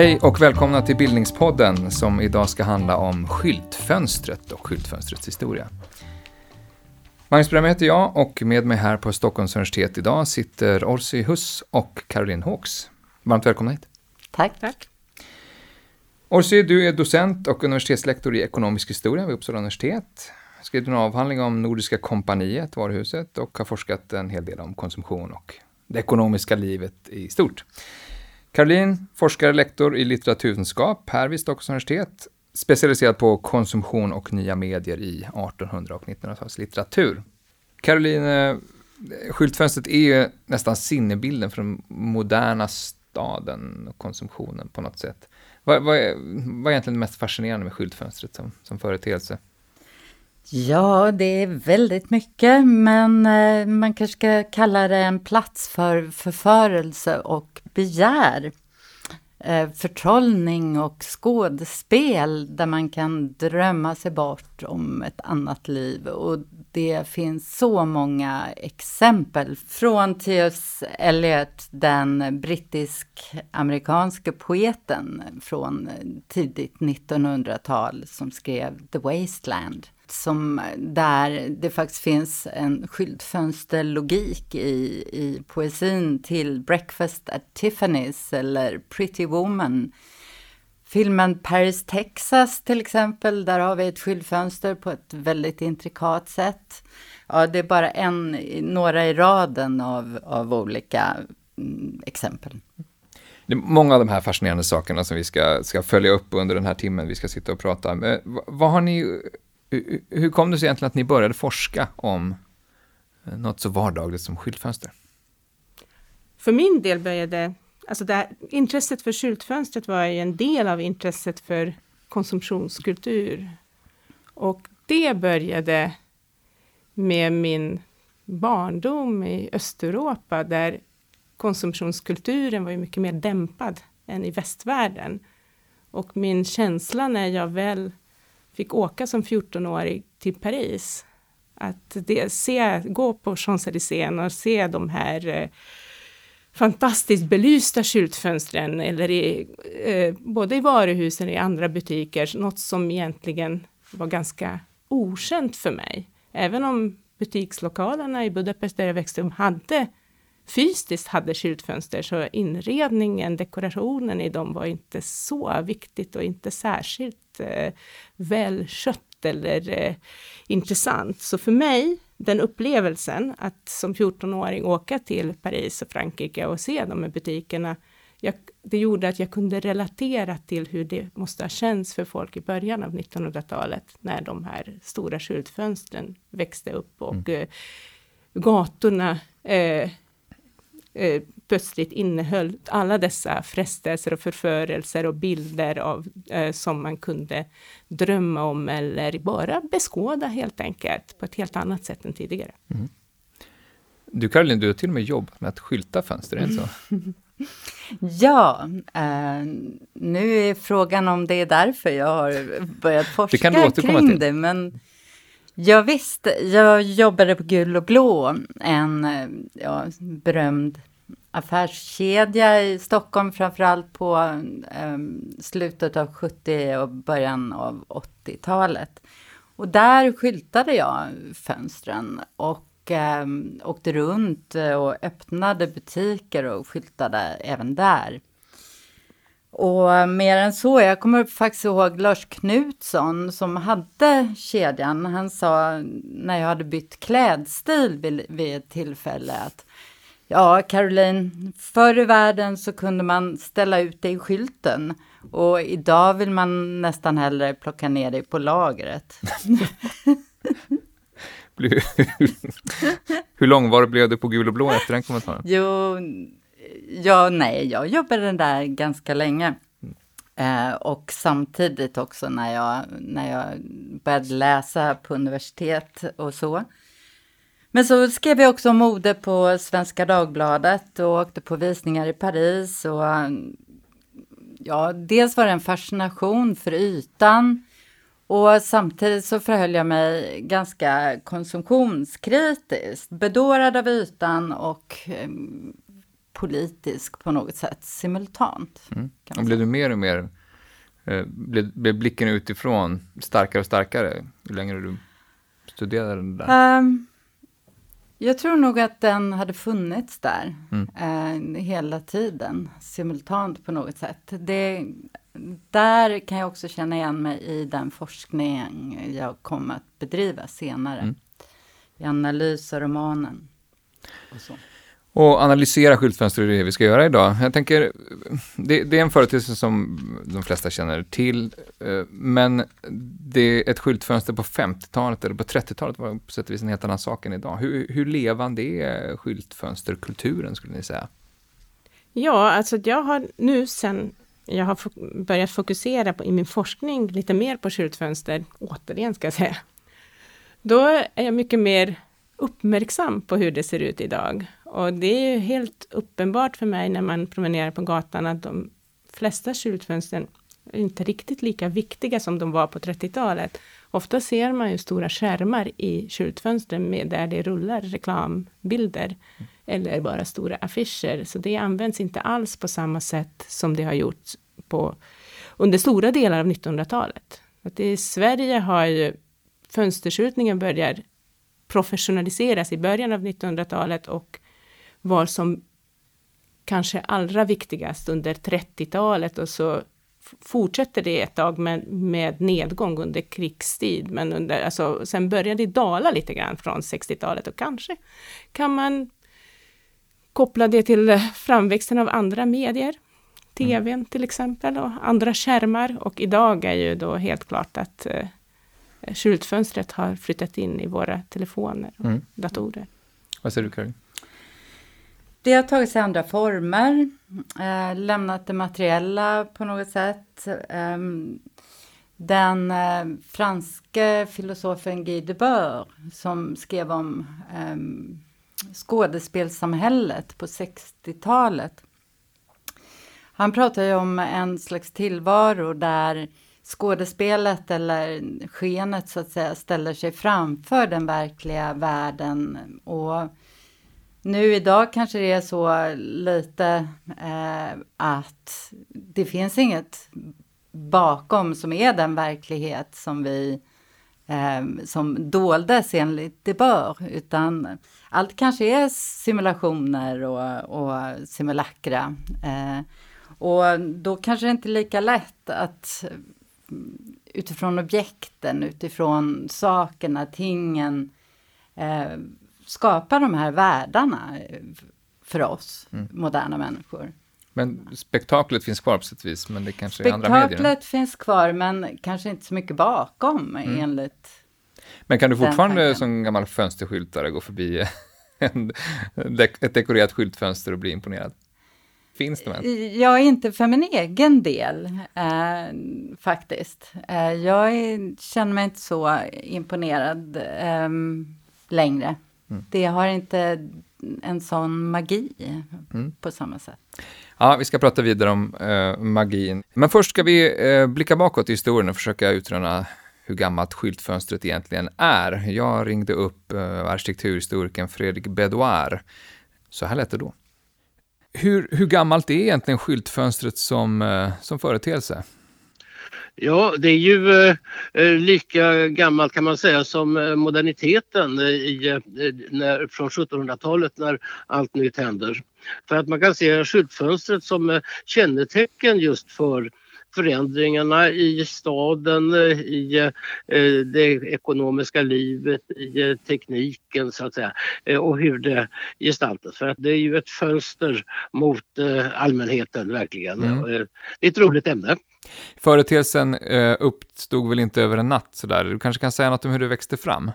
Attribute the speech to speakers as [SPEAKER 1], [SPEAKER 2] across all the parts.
[SPEAKER 1] Hej och välkomna till Bildningspodden som idag ska handla om skyltfönstret och skyltfönstrets historia. Magnus Brem heter jag och med mig här på Stockholms universitet idag sitter Orsi Huss och Caroline Hawks. Varmt välkomna hit.
[SPEAKER 2] Tack. Tack.
[SPEAKER 1] Orsi, du är docent och universitetslektor i ekonomisk historia vid Uppsala universitet. Skrivit en avhandling om Nordiska kompaniet, varuhuset, och har forskat en hel del om konsumtion och det ekonomiska livet i stort. Caroline, forskare, lektor i litteraturvetenskap här vid Stockholms universitet, specialiserad på konsumtion och nya medier i 1800 och 1900-talslitteratur. Caroline, eh, skyltfönstret är ju nästan sinnebilden för den moderna staden och konsumtionen på något sätt. Vad, vad, är, vad är egentligen det mest fascinerande med skyltfönstret som, som företeelse?
[SPEAKER 2] Ja, det är väldigt mycket, men eh, man kanske ska kalla det en plats för förförelse och begär. Eh, förtrollning och skådespel där man kan drömma sig bort om ett annat liv. Och det finns så många exempel från T.S. Eliot, den brittisk-amerikanske poeten från tidigt 1900-tal som skrev The Wasteland som där det faktiskt finns en skyltfönsterlogik i, i poesin till Breakfast at Tiffany's eller Pretty Woman. Filmen Paris, Texas till exempel, där har vi ett skyltfönster på ett väldigt intrikat sätt. Ja, det är bara en, några i raden av, av olika mm, exempel.
[SPEAKER 1] Det är många av de här fascinerande sakerna som vi ska, ska följa upp under den här timmen vi ska sitta och prata. Eh, om. vad har ni hur kom det sig egentligen att ni började forska om eh, något så vardagligt som skyltfönster?
[SPEAKER 3] För min del började, alltså det här, intresset för skyltfönstret var ju en del av intresset för konsumtionskultur. Och det började med min barndom i Östeuropa, där konsumtionskulturen var ju mycket mer dämpad än i västvärlden. Och min känsla när jag väl fick åka som 14-årig till Paris. Att det, se, gå på Champs-Élysées och se de här eh, fantastiskt belysta skyltfönstren, eller i, eh, både i varuhusen och i andra butiker, något som egentligen var ganska okänt för mig. Även om butikslokalerna i Budapest där jag växte upp hade fysiskt hade skyltfönster, så inredningen, dekorationen i dem var inte så viktigt och inte särskilt eh, välskött eller eh, intressant. Så för mig, den upplevelsen att som 14-åring åka till Paris och Frankrike och se de här butikerna, jag, det gjorde att jag kunde relatera till hur det måste ha känts för folk i början av 1900-talet, när de här stora skyltfönstren växte upp och mm. eh, gatorna eh, eh, plötsligt innehöll alla dessa frestelser och förförelser och bilder av, eh, som man kunde drömma om eller bara beskåda helt enkelt på ett helt annat sätt än tidigare. Mm.
[SPEAKER 1] Du Caroline, du har till och med jobbat med att skylta fönster, är det så?
[SPEAKER 2] ja, eh, nu är frågan om det är därför jag har börjat forska det kring till. det, men Ja, visst, jag jobbade på Gul och Blå, en ja, berömd affärskedja i Stockholm, framförallt på um, slutet av 70 och början av 80-talet. Och där skyltade jag fönstren och um, åkte runt och öppnade butiker och skyltade även där. Och mer än så, jag kommer faktiskt ihåg Lars Knutsson som hade kedjan. Han sa när jag hade bytt klädstil vid, vid ett tillfälle att Ja, Caroline, förr i världen så kunde man ställa ut dig i skylten och idag vill man nästan hellre plocka ner dig på lagret.
[SPEAKER 1] Hur långvarig blev du på gul och blå efter den kommentaren?
[SPEAKER 2] Jo, ja, nej, jag jobbade där ganska länge. Eh, och samtidigt också när jag, när jag började läsa på universitet och så. Men så skrev jag också mode på Svenska Dagbladet och åkte på visningar i Paris. Och, ja, dels var det en fascination för ytan Och samtidigt så förhöll jag mig ganska konsumtionskritiskt, bedårad av ytan och eh, politisk på något sätt simultant.
[SPEAKER 1] Mm. Och blev du mer och mer, eh, blev, blev, blicken utifrån starkare och starkare ju längre du studerade det där? Um,
[SPEAKER 2] jag tror nog att den hade funnits där mm. eh, hela tiden, simultant på något sätt. Det, där kan jag också känna igen mig i den forskning jag kommer att bedriva senare. Mm. I analys av romanen. Och så.
[SPEAKER 1] Och analysera skyltfönster är det vi ska göra idag. Jag tänker, det, det, är en företeelse som de flesta känner till, eh, men det är ett skyltfönster på 50-talet eller på 30-talet var på sätt och vis en helt annan sak än idag. Hur, hur levande är skyltfönsterkulturen skulle ni säga?
[SPEAKER 3] Ja, alltså jag har nu sen jag har börjat fokusera på, i min forskning lite mer på skyltfönster, återigen ska jag säga. Då är jag mycket mer uppmärksam på hur det ser ut idag. Och det är ju helt uppenbart för mig när man promenerar på gatan att de flesta skyltfönstren är inte riktigt lika viktiga som de var på 30-talet. Ofta ser man ju stora skärmar i skyltfönstren med, där det rullar reklambilder eller bara stora affischer. Så det används inte alls på samma sätt som det har gjorts på, under stora delar av 1900-talet. Att I Sverige har ju fönsterskyltningen börjat professionaliseras i början av 1900-talet och var som kanske allra viktigast under 30-talet och så fortsätter det ett tag med, med nedgång under krigstid, men under, alltså, sen började det dala lite grann från 60-talet och kanske kan man koppla det till framväxten av andra medier, TVn mm. till exempel och andra skärmar och idag är ju då helt klart att eh, skyltfönstret har flyttat in i våra telefoner och mm. datorer.
[SPEAKER 1] Vad säger du Karin?
[SPEAKER 2] Det har tagit sig andra former, eh, lämnat det materiella på något sätt. Eh, den eh, franske filosofen Guy Debord som skrev om eh, skådespelsamhället på 60-talet. Han pratar ju om en slags tillvaro där skådespelet eller skenet så att säga ställer sig framför den verkliga världen och nu idag kanske det är så lite eh, att det finns inget bakom som är den verklighet som vi eh, som doldes enligt det bör, utan allt kanske är simulationer och, och simulakra. Eh, och då kanske det inte är lika lätt att utifrån objekten, utifrån sakerna, tingen, eh, skapa de här världarna för oss mm. moderna människor.
[SPEAKER 1] Men spektaklet finns kvar på sätt och vis, men det kanske är andra medier?
[SPEAKER 2] Spektaklet finns kvar, men kanske inte så mycket bakom mm. enligt
[SPEAKER 1] Men kan du fortfarande som gammal fönsterskyltare gå förbi en, ett dekorerat skyltfönster och bli imponerad? Finns det ens?
[SPEAKER 2] Jag är inte för min egen del, eh, faktiskt. Eh, jag är, känner mig inte så imponerad eh, längre. Mm. Det har inte en sån magi mm. på samma sätt.
[SPEAKER 1] Ja, vi ska prata vidare om eh, magin. Men först ska vi eh, blicka bakåt i historien och försöka utröna hur gammalt skyltfönstret egentligen är. Jag ringde upp eh, arkitekturhistorikern Fredrik Bedouard. Så här lät det då. Hur, hur gammalt är egentligen skyltfönstret som, eh, som företeelse?
[SPEAKER 4] Ja, det är ju eh, eh lika gammalt kan man säga som eh, moderniteten i, när, från 1700-talet när allt nytt händer. För att man kan se skyltfönstret som kännetecken just för förändringarna i staden, i det ekonomiska livet, i tekniken så att säga och hur det gestaltas. För att det är ju ett fönster mot allmänheten verkligen. Mm. Det är ett roligt ämne.
[SPEAKER 1] Företeelsen eh, uppstod väl inte över en natt sådär. Du kanske kan säga något om hur det växte fram?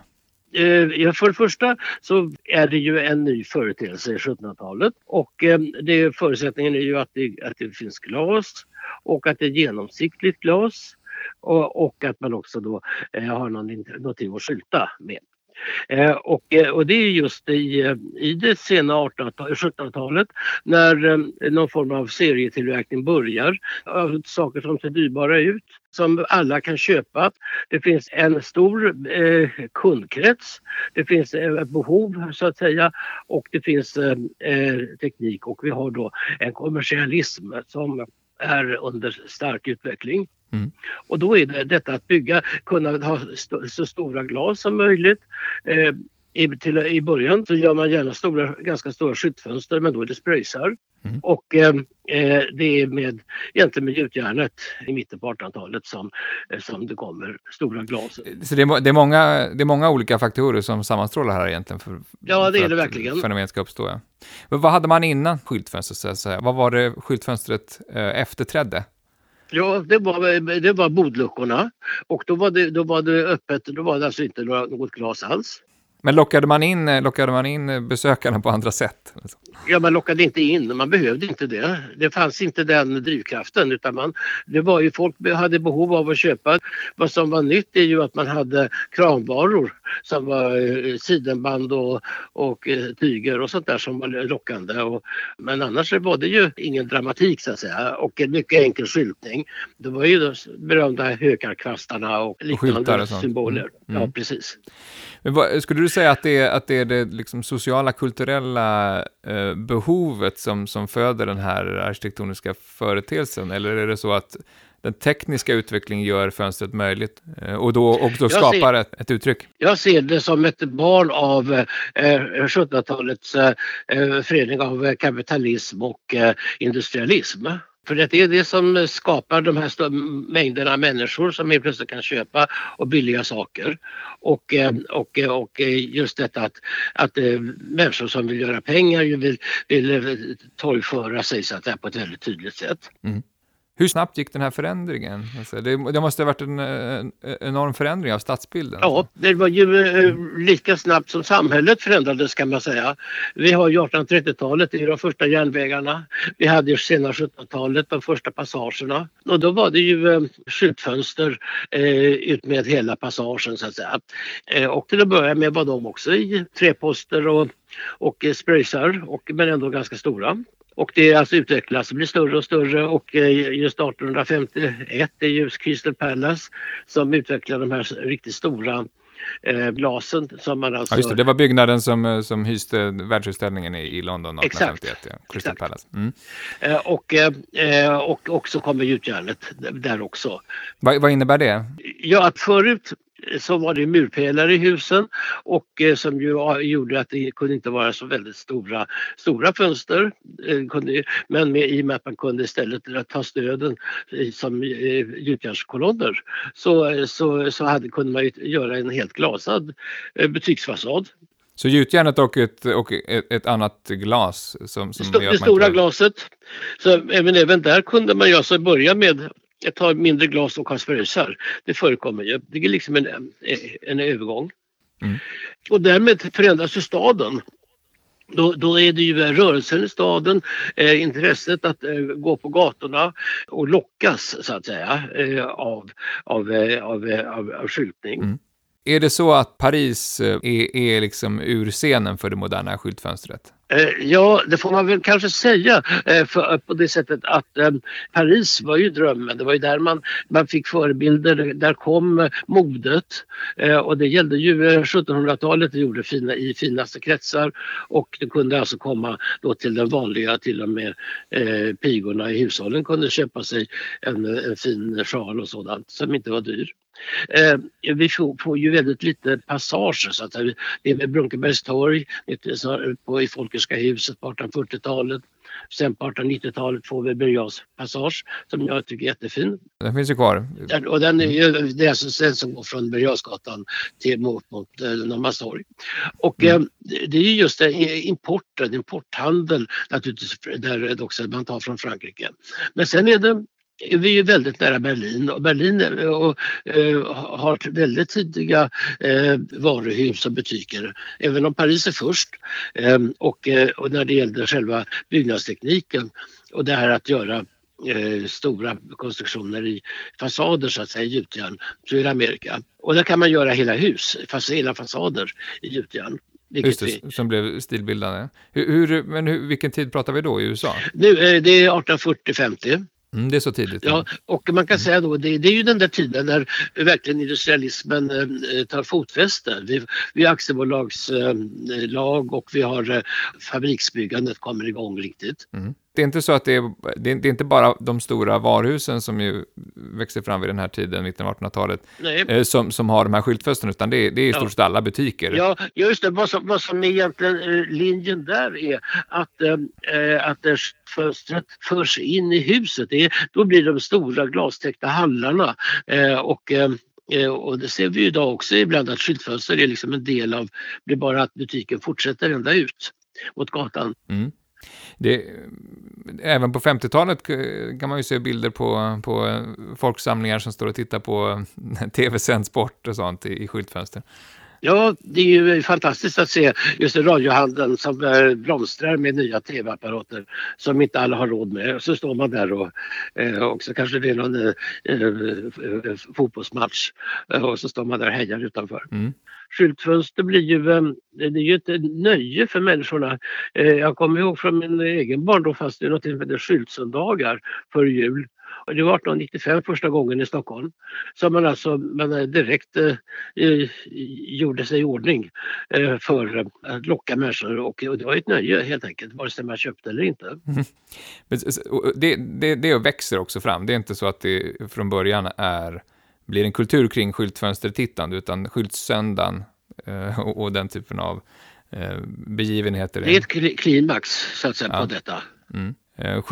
[SPEAKER 4] Eh, för det första så är det ju en ny företeelse i 1700-talet och eh, det, förutsättningen är ju att det, att det finns glas och att det är genomsiktligt glas och, och att man också då eh, har någon, någonting att skylta med. Eh, och, eh, och det är just i, i det sena 1700-talet när eh, någon form av serietillverkning börjar. Av saker som ser dyrbara ut som alla kan köpa. Det finns en stor eh, kundkrets. Det finns eh, ett behov så att säga och det finns eh, eh teknik och vi har då en kommersialism som är under stark utveckling. Mm. Och då är det detta att bygga, kunna ha st så stora glas som möjligt. Eh, i, till, I början så gör man gärna stora, ganska stora skyltfönster men då är det spröjsar. Mm. Och eh, eh, det är med, egentligen med gjutjärnet i mitten på 1800-talet som, eh, som det kommer stora glas.
[SPEAKER 1] Så det är, det, är många, det är många olika faktorer som sammanstrålar här egentligen? För,
[SPEAKER 4] ja, det
[SPEAKER 1] för
[SPEAKER 4] är det verkligen.
[SPEAKER 1] fenomenet ska uppstå. Ja. Men vad hade man innan skyltfönstret? Så att säga? Vad var det skyltfönstret eh, efterträdde?
[SPEAKER 4] Ja, det var, det var bodluckorna och då var, det, då var det öppet, då var det alltså inte något glas alls.
[SPEAKER 1] Men lockade man in, lockade man in besökarna på andra sätt?
[SPEAKER 4] Ja, man lockade inte in, man behövde inte det. Det fanns inte den drivkraften utan man, det var ju folk hade behov av att köpa. Vad som var nytt är ju att man hade kramvaror som var eh, sidenband och, och eh, tyger och sånt där som var lockande. Och, men annars var det ju ingen dramatik så att säga och en mycket enkel skyltning. Det var ju de berömda hökarkvastarna och liknande och symboler. Mm. Mm. Ja, precis.
[SPEAKER 1] Men vad, skulle du säga att det är, att det, är det liksom sociala, kulturella eh, behovet som, som föder den här arkitektoniska företeelsen? Eller är det så att den tekniska utvecklingen gör fönstret möjligt eh, och då, och då skapar ser, ett, ett, uttryck?
[SPEAKER 4] Jag ser det som ett barn av eh, 1700-talets eh, eh, förening av kapitalism och eh, industrialism. För det är det som skapar de här mängderna människor som helt plötsligt kan köpa och billiga saker. Och, eh, och, eh, och eh, just detta att, att människor som vill göra pengar vill, vill torgföra sig så att det är på ett väldigt tydligt sätt. Mm.
[SPEAKER 1] Hur snabbt gick den här förändringen? Alltså det, det, måste ha varit en, en, enorm förändring av stadsbilden.
[SPEAKER 4] Ja, det var ju eh, lika snabbt som samhället förändrades kan man säga. Vi har ju 1830-talet, det är de första järnvägarna. Vi hade ju sena 1700-talet, de första passagerna. Och då var det ju eh, skyltfönster eh, ut med hela passagen så att säga. Och till att börja med var de också i treposter och, och spröjsar, och, men ändå ganska stora. Och det alltså utvecklas och blir större och större och eh, just 1851 är ju Crystal Palace som utvecklar de här riktigt stora eh, glasen som man alltså...
[SPEAKER 1] Ja, just det. det var byggnaden som, eh, som hyste världsutställningen i, i London 1851. Exakt. Ja. Crystal. Palace. Mm.
[SPEAKER 4] Eh, och, eh, och också kommer gjutjärnet där också.
[SPEAKER 1] Va, vad innebär det?
[SPEAKER 4] Ja, att förut så var det murpelare i husen och eh, som ju gjorde att det kunde inte vara så väldigt stora, stora fönster. Eh, men med, i och med att man kunde istället ta stöden som eh, gjutjärnskolonner så, så, så hade, kunde man göra en helt glasad butiksfasad.
[SPEAKER 1] Så gjutjärnet och ett, och ett, annat glas? Som, som
[SPEAKER 4] det, stora glaset. Så även, även där kunde man ju alltså börja med jag tar mindre glas och kasperusar. Det förekommer ju. Det är liksom en, en övergång. Mm. Och därmed förändras ju staden. Då, då, är det ju rörelsen i staden, eh, intresset att eh, gå på gatorna och lockas så att säga eh, av, av, eh, av, eh, av, av skyltning. Mm.
[SPEAKER 1] Är det så att Paris eh, är, är liksom urscenen för det moderna skyltfönstret?
[SPEAKER 4] Eh, ja, det får man väl kanske säga eh, för, eh, på det sättet att eh, Paris var ju drömmen. Det var ju där man, man fick förebilder. Där kom modet och det gällde ju 1700-talet. Det gjorde fina, i finaste kretsar och det kunde alltså komma då till den vanliga, till och med eh, pigorna i hushållen kunde köpa sig en, en fin sjal och sådant som inte var dyr. Eh, vi får, ju väldigt lite passager så att det är med Brunkebergs torg i Folkerska huset på 1840-talet. Sen på 1890-talet får vi Birger passage som jag tycker är jättefin.
[SPEAKER 1] Den finns ju kvar.
[SPEAKER 4] Den, och den är, är alltså den som går från Birger till mot, mot eh, Norrmalmstorg. Och mm. eh, det är just det, importen, importhandel naturligtvis där också man tar från Frankrike. Men sen är det vi är väldigt nära Berlin och Berlin eh, och, eh, har väldigt tidiga eh, varuhus och butiker. Även om Paris är först eh, och, eh, och när det gäller själva byggnadstekniken och det här att göra eh, stora konstruktioner i fasader så att säga i gjutjärn så är det Amerika. Och där kan man göra hela hus, fast hela fasader i gjutjärn.
[SPEAKER 1] Just det, vi... som blev stilbildande. Hur, hur, men hur, vilken tid pratar vi då i USA?
[SPEAKER 4] Nu, eh, det är 1840-50.
[SPEAKER 1] Mm, det är så tidigt.
[SPEAKER 4] Ja, och man kan mm. säga då det, det är ju den där tiden när verkligen industrialismen eh, tar fotfäste. Vi, vi har aktiebolagslag och vi har eh, fabriksbyggandet kommer igång riktigt.
[SPEAKER 1] Mm det är inte så att det är, det är, inte bara de stora varuhusen som ju växer fram vid den här tiden, 1900-1800-talet, eh, som, som har de här skyltfönstren, utan det är, det är i stort sett alla butiker.
[SPEAKER 4] Ja, just det. Vad som, vad som egentligen eh, linjen där är att, eh, att fönstret förs in i huset. Det är, då blir de stora glastäckta hallarna eh, och eh, och det ser vi ju idag också ibland att skyltfönster är liksom en del av, det är bara att butiken fortsätter ända ut mot gatan.
[SPEAKER 1] Mm. Det, även på 50-talet kan man ju se bilder på, på folksamlingar som står och tittar på tv-sänd sport och sånt i, i skyltfönster.
[SPEAKER 4] Ja, det är ju fantastiskt att se just radiohandeln som blomstrar med nya tv-apparater som inte alla har råd med. Så står man där och eh, också kanske det är någon eh, eh, fotbollsmatch eh, och så står man där och hejar utanför. Mm. Skyltfönster blir ju, ehm, det är ju ett nöje för människorna. Eh, jag kommer ihåg från min egen barndom fanns det något som hette skyltsöndagar före jul det var 1895 första gången i Stockholm som man alltså man eh, direkt eh, gjorde sig i ordning eh, för att locka människor och, och det var ett nöje helt enkelt, vare sig man köpte eller inte. Mm.
[SPEAKER 1] Det, det, det växer också fram, det är inte så att det från början är, blir en kultur kring skyltfönstertittande utan skyltsöndagen eh, och, och den typen av eh, begivenheter.
[SPEAKER 4] Det är ett klimax så att säga ja. på detta.
[SPEAKER 1] Mm. Eh,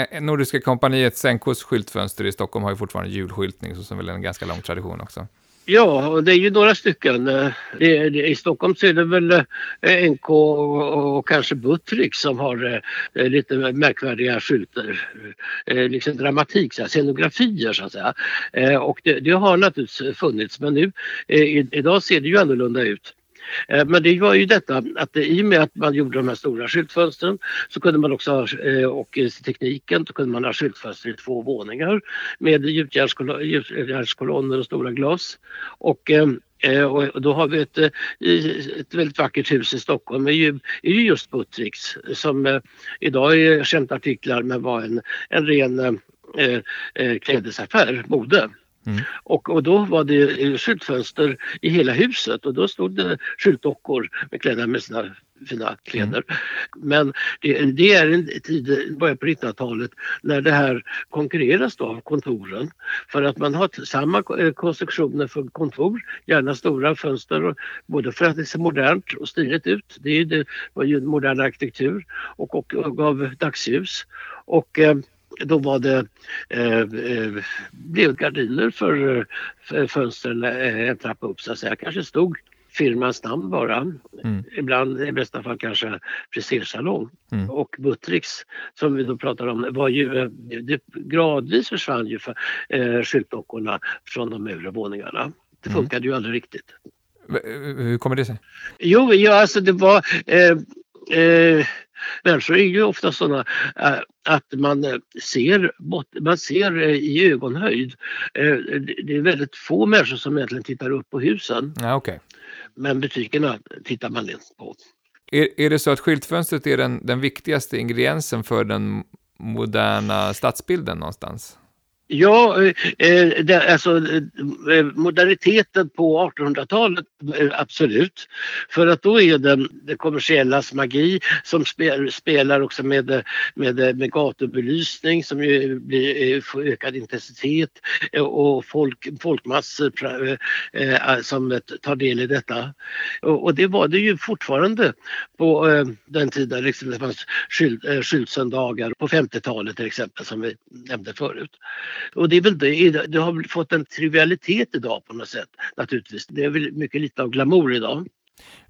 [SPEAKER 1] eh, Nordiska kompaniet Senkos skyltfönster i Stockholm har ju fortfarande julskyltning, så som väl är en ganska lång tradition också.
[SPEAKER 4] Ja, det är ju några stycken. Eh, det, det, I Stockholm så är det väl eh, NK och, och kanske Buttrick som har eh, eh lite märkvärdiga skyltar. Eh, liksom dramatik, så här, scenografier så att säga. Eh, och det, det, har naturligtvis funnits men nu idag ser det ju annorlunda ut. Eh, men det var ju detta att i och med att man gjorde de här stora skyltfönstren så kunde man också ha, eh, och eh, tekniken, så kunde man ha skyltfönster i två våningar med gjutjärnskolonner och stora glas. Och och då har vi ett, ett väldigt vackert hus i Stockholm, är ju, är ju just Buttricks som idag är skämtartiklar men var en, en ren eh, klädesaffär, mode. Mm. Och, och då var det skyltfönster i hela huset och då stod det skyltdockor med klädda med sina fina kläder. Mm. Men det, det, är en tid, början på 1900-talet, när det här konkurreras då av kontoren. För att man har samma eh, konstruktioner för kontor, gärna stora fönster, och, både för att det ser modernt och stiligt ut. Det, är, det var ju modern arkitektur och, och, och gav dagsljus. Och, eh, då var det, eh, eh, blev gardiner för, för fönstren eh, en trappa upp så att säga. Kanske stod firmans namn bara. Mm. Ibland i bästa fall kanske frisersalong. Mm. Och Buttricks som vi då pratar om var ju, eh, det gradvis försvann ju för, eh, skyltdockorna från de övre våningarna. Det mm. funkade mm. ju aldrig riktigt.
[SPEAKER 1] Hur kommer det sig?
[SPEAKER 4] Jo, ja, alltså det var eh, eh, Människor är ju ofta sådana äh, att man äh, ser, man ser äh, i ögonhöjd. Det är väldigt få människor som egentligen tittar upp på husen.
[SPEAKER 1] Ja, okay.
[SPEAKER 4] Men butikerna tittar man inte på.
[SPEAKER 1] Är, är det så att skyltfönstret är den, den viktigaste ingrediensen för den moderna stadsbilden någonstans?
[SPEAKER 4] Ja, eh, eh, det, alltså eh, eh moderniteten på 1800-talet, eh, absolut. För att då är det det kommersiellas magi som spel, spelar också med, med, med gatubelysning som ju blir, eh, får ökad intensitet och folk, folkmassor som tar del i detta. Och, och det var det ju fortfarande på den tiden liksom det fanns skyld, skyltsöndagar på 50-talet till exempel som vi nämnde förut. Och det är väl det, det har fått en trivialitet idag på något sätt naturligtvis. Det är väl mycket lite av glamour idag.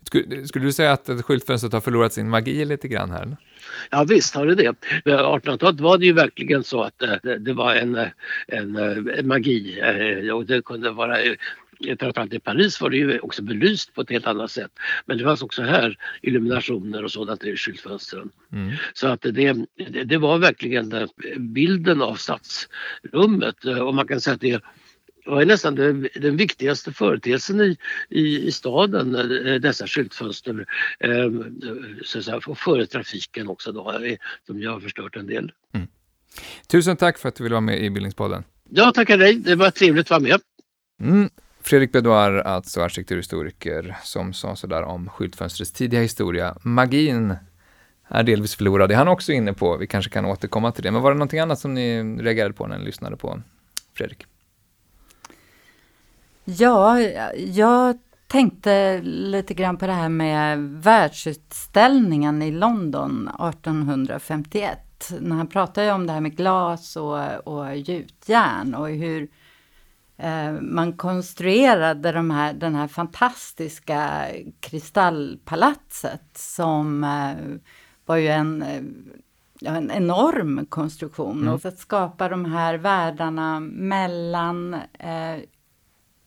[SPEAKER 1] Skulle, skulle du säga att skyltfönstret har förlorat sin magi lite grann här?
[SPEAKER 4] Ja visst har det det. 1800-talet var det ju verkligen så att det, det var en, en, en, magi och det kunde vara framförallt i Paris var det ju också belyst på ett helt annat sätt. Men det fanns också här illuminationer och sådant i skyltfönstren. Mm. Så att det, det, var verkligen bilden av stadsrummet och man kan säga att det var nästan den, den viktigaste företeelsen i, i, i staden, eh, dessa skyltfönster. Eh, så att säga, före trafiken också då, eh, som jag har förstört en del. Mm.
[SPEAKER 1] Tusen tack för att du ville vara med i Bildningspodden.
[SPEAKER 4] Ja, tackar dig. Det var trevligt att vara med.
[SPEAKER 1] Mm. Fredrik Bedouard, alltså arkitekturhistoriker, som sa sådär om skyltfönstrets tidiga historia. Magin är delvis förlorad, det är han också inne på. Vi kanske kan återkomma till det. Men var det någonting annat som ni reagerade på när ni lyssnade på Fredrik?
[SPEAKER 2] Ja, jag tänkte lite grann på det här med världsutställningen i London 1851. När han pratade om det här med glas och, och gjutjärn och hur man konstruerade de här, den här fantastiska kristallpalatset som eh, var ju en, ja, en enorm konstruktion. Mm. Och att skapa de här världarna mellan eh,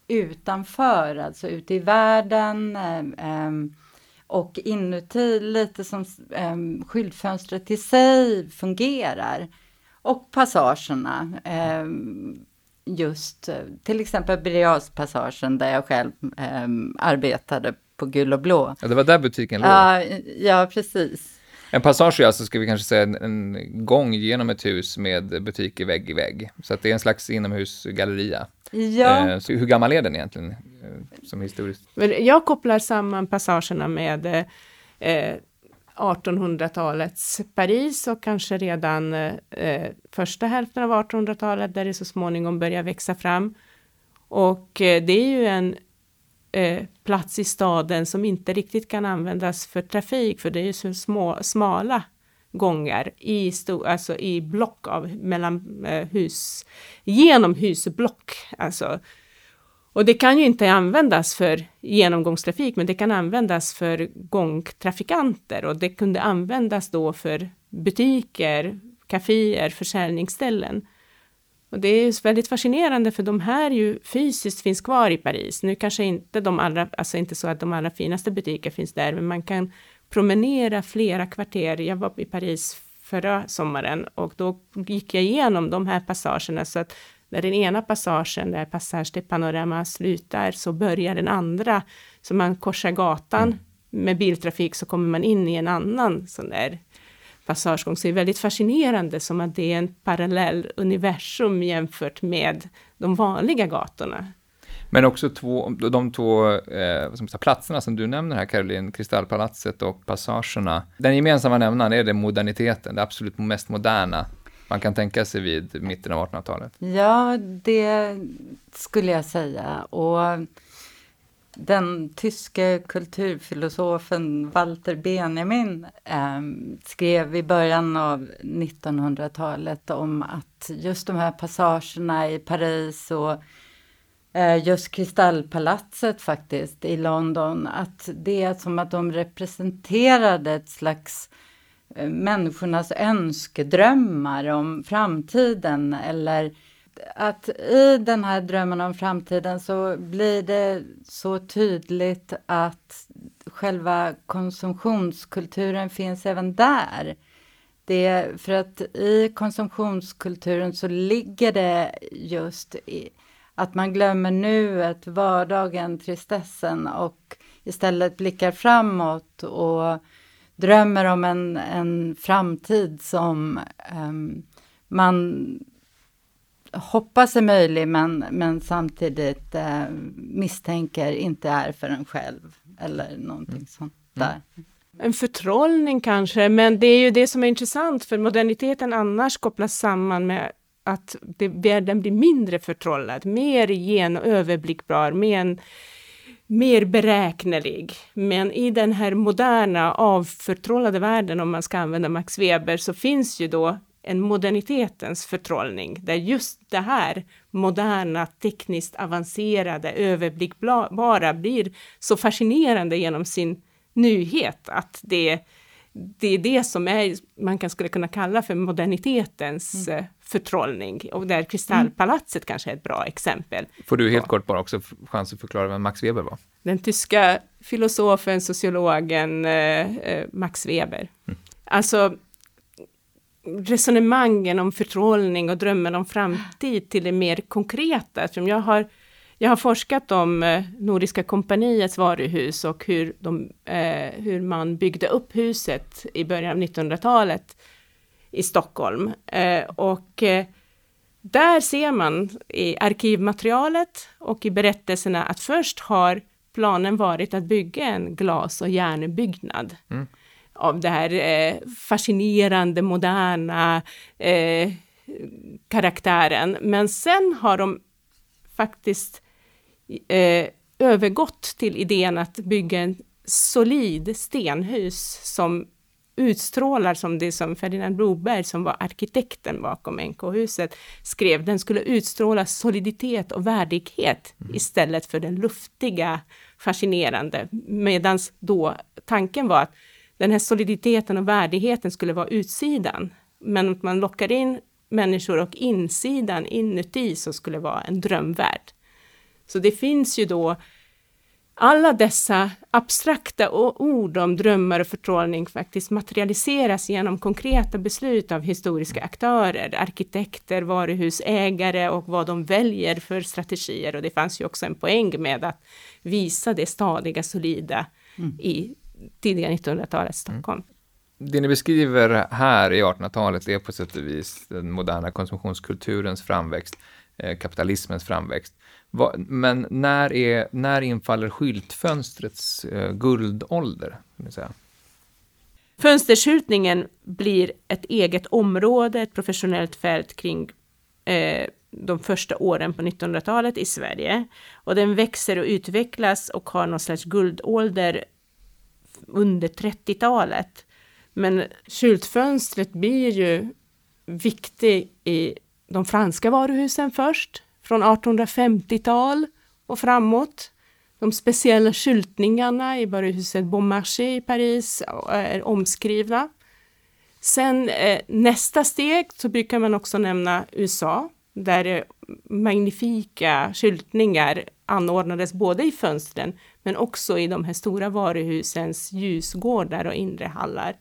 [SPEAKER 2] utanför, alltså ute i världen eh, och inuti lite som eh, skyltfönstret i sig fungerar. Och passagerna. Eh, just till exempel Birger där jag själv eh, arbetade på Gul och Blå.
[SPEAKER 1] Ja, det var där butiken låg?
[SPEAKER 2] Ja, ja precis.
[SPEAKER 1] En passage är alltså, ska vi kanske säga, en, en gång genom ett hus med butiker vägg i vägg. Så att det är en slags inomhusgalleria.
[SPEAKER 2] Ja.
[SPEAKER 1] Eh, så hur gammal är den egentligen eh, som historiskt?
[SPEAKER 3] Jag kopplar samman passagerna med eh, 1800-talets Paris och kanske redan eh, första hälften av 1800-talet där det så småningom börjar växa fram. Och eh, det är ju en eh, plats i staden som inte riktigt kan användas för trafik, för det är ju så små, smala gångar i, sto, alltså i block av mellan eh, hus, genom husblock. Alltså. Och det kan ju inte användas för genomgångstrafik, men det kan användas för gångtrafikanter och det kunde användas då för butiker, kaféer, försäljningsställen. Och det är väldigt fascinerande för de här ju fysiskt finns kvar i Paris. Nu kanske inte de allra, alltså inte så att de allra finaste butiker finns där, men man kan promenera flera kvarter. Jag var i Paris förra sommaren och då gick jag igenom de här passagerna så att när den ena passagen, där Passage de Panorama slutar, så börjar den andra. Så man korsar gatan mm. med biltrafik så kommer man in i en annan sån där passagegång. Så det är väldigt fascinerande som att det är en parallell universum jämfört med de vanliga gatorna.
[SPEAKER 1] Men också två, de två eh, som platserna som du nämner här, Caroline, Kristallpalatset och passagerna. Den gemensamma nämnaren är det moderniteten, det absolut mest moderna man kan tänka sig vid mitten av 1800-talet.
[SPEAKER 2] Ja, det skulle jag säga. Och den tyske kulturfilosofen Walter Benjamin eh, skrev i början av 1900-talet om att just de här passagerna i Paris och eh, just Kristallpalatset faktiskt i London, att det är som att de representerade ett slags eh, Eh, människornas önskedrömmar om framtiden eller att i den här drömmen om framtiden så blir det så tydligt att själva konsumtionskulturen finns även där. Det är för att i konsumtionskulturen så ligger det just i att man glömmer nuet, vardagen, tristessen och istället blickar framåt och drömmer om en, en framtid som um, man hoppas är möjlig men, men samtidigt eh, misstänker inte är för en själv eller någonting mm. sånt mm. där.
[SPEAKER 3] En förtrollning kanske, men det är ju det som är intressant för moderniteten annars kopplas samman med att det, den blir mindre förtrollad, mer gen överblickbar, mer, mer beräknelig. Men i den här moderna avförtrollade världen, om man ska använda Max Weber, så finns ju då en modernitetens förtrollning, där just det här moderna, tekniskt avancerade, överblickbara blir så fascinerande genom sin nyhet, att det det är det som är, man kan, skulle kunna kalla för modernitetens mm. Eh, förtrollning. Och där Kristallpalatset mm. kanske är ett bra exempel.
[SPEAKER 1] Får du helt kort bara också chans att förklara vem Max Weber var?
[SPEAKER 3] Den tyska filosofen, sociologen eh, eh, Max Weber. Mm. Alltså resonemangen om förtrollning och drömmen om framtid till det mer konkreta. Eftersom jag har jag har forskat om eh, Nordiska kompaniets varuhus och hur, de, eh, hur man byggde upp huset i början av 1900-talet i Stockholm. Eh, och eh, där ser man i arkivmaterialet och i berättelserna att först har planen varit att bygga en glas och järnbyggnad. Mm. Av det här eh, fascinerande, moderna eh, karaktären. Men sen har de faktiskt eh, övergått till idén att bygga en solid stenhus som utstrålar som det som Ferdinand Broberg, som var arkitekten bakom NK-huset, skrev. Den skulle utstråla soliditet och värdighet mm. istället för den luftiga, fascinerande. Medan då tanken var att den här soliditeten och värdigheten skulle vara utsidan. Men att man lockar in människor och insidan inuti så skulle vara en drömvärld. Så det finns ju då alla dessa abstrakta ord om drömmar och förtrollning faktiskt materialiseras genom konkreta beslut av historiska aktörer, arkitekter, varuhusägare och vad de väljer för strategier. Och det fanns ju också en poäng med att visa det stadiga, solida mm. i tidiga 1900-talets Stockholm.
[SPEAKER 1] Mm. Det ni beskriver här i 1800-talet är på sätt och vis den moderna konsumtionskulturens framväxt, kapitalismens framväxt. Men när, är, när infaller skyltfönstrets eh, guldålder? Säga?
[SPEAKER 3] Fönsterskyltningen blir ett eget område, ett professionellt fält kring eh, de första åren på 1900-talet i Sverige. Och den växer och utvecklas och har någon slags guldålder under 30-talet. Men skyltfönstret blir ju viktig i de franska varuhusen först, från 1850-tal och framåt. De speciella skyltningarna i varuhuset Beaumarchais i Paris är omskrivna. Sen eh, nästa steg så brukar man också nämna USA, där eh, magnifika skyltningar anordnades både i fönstren men också i de här stora varuhusens ljusgårdar och inre hallar.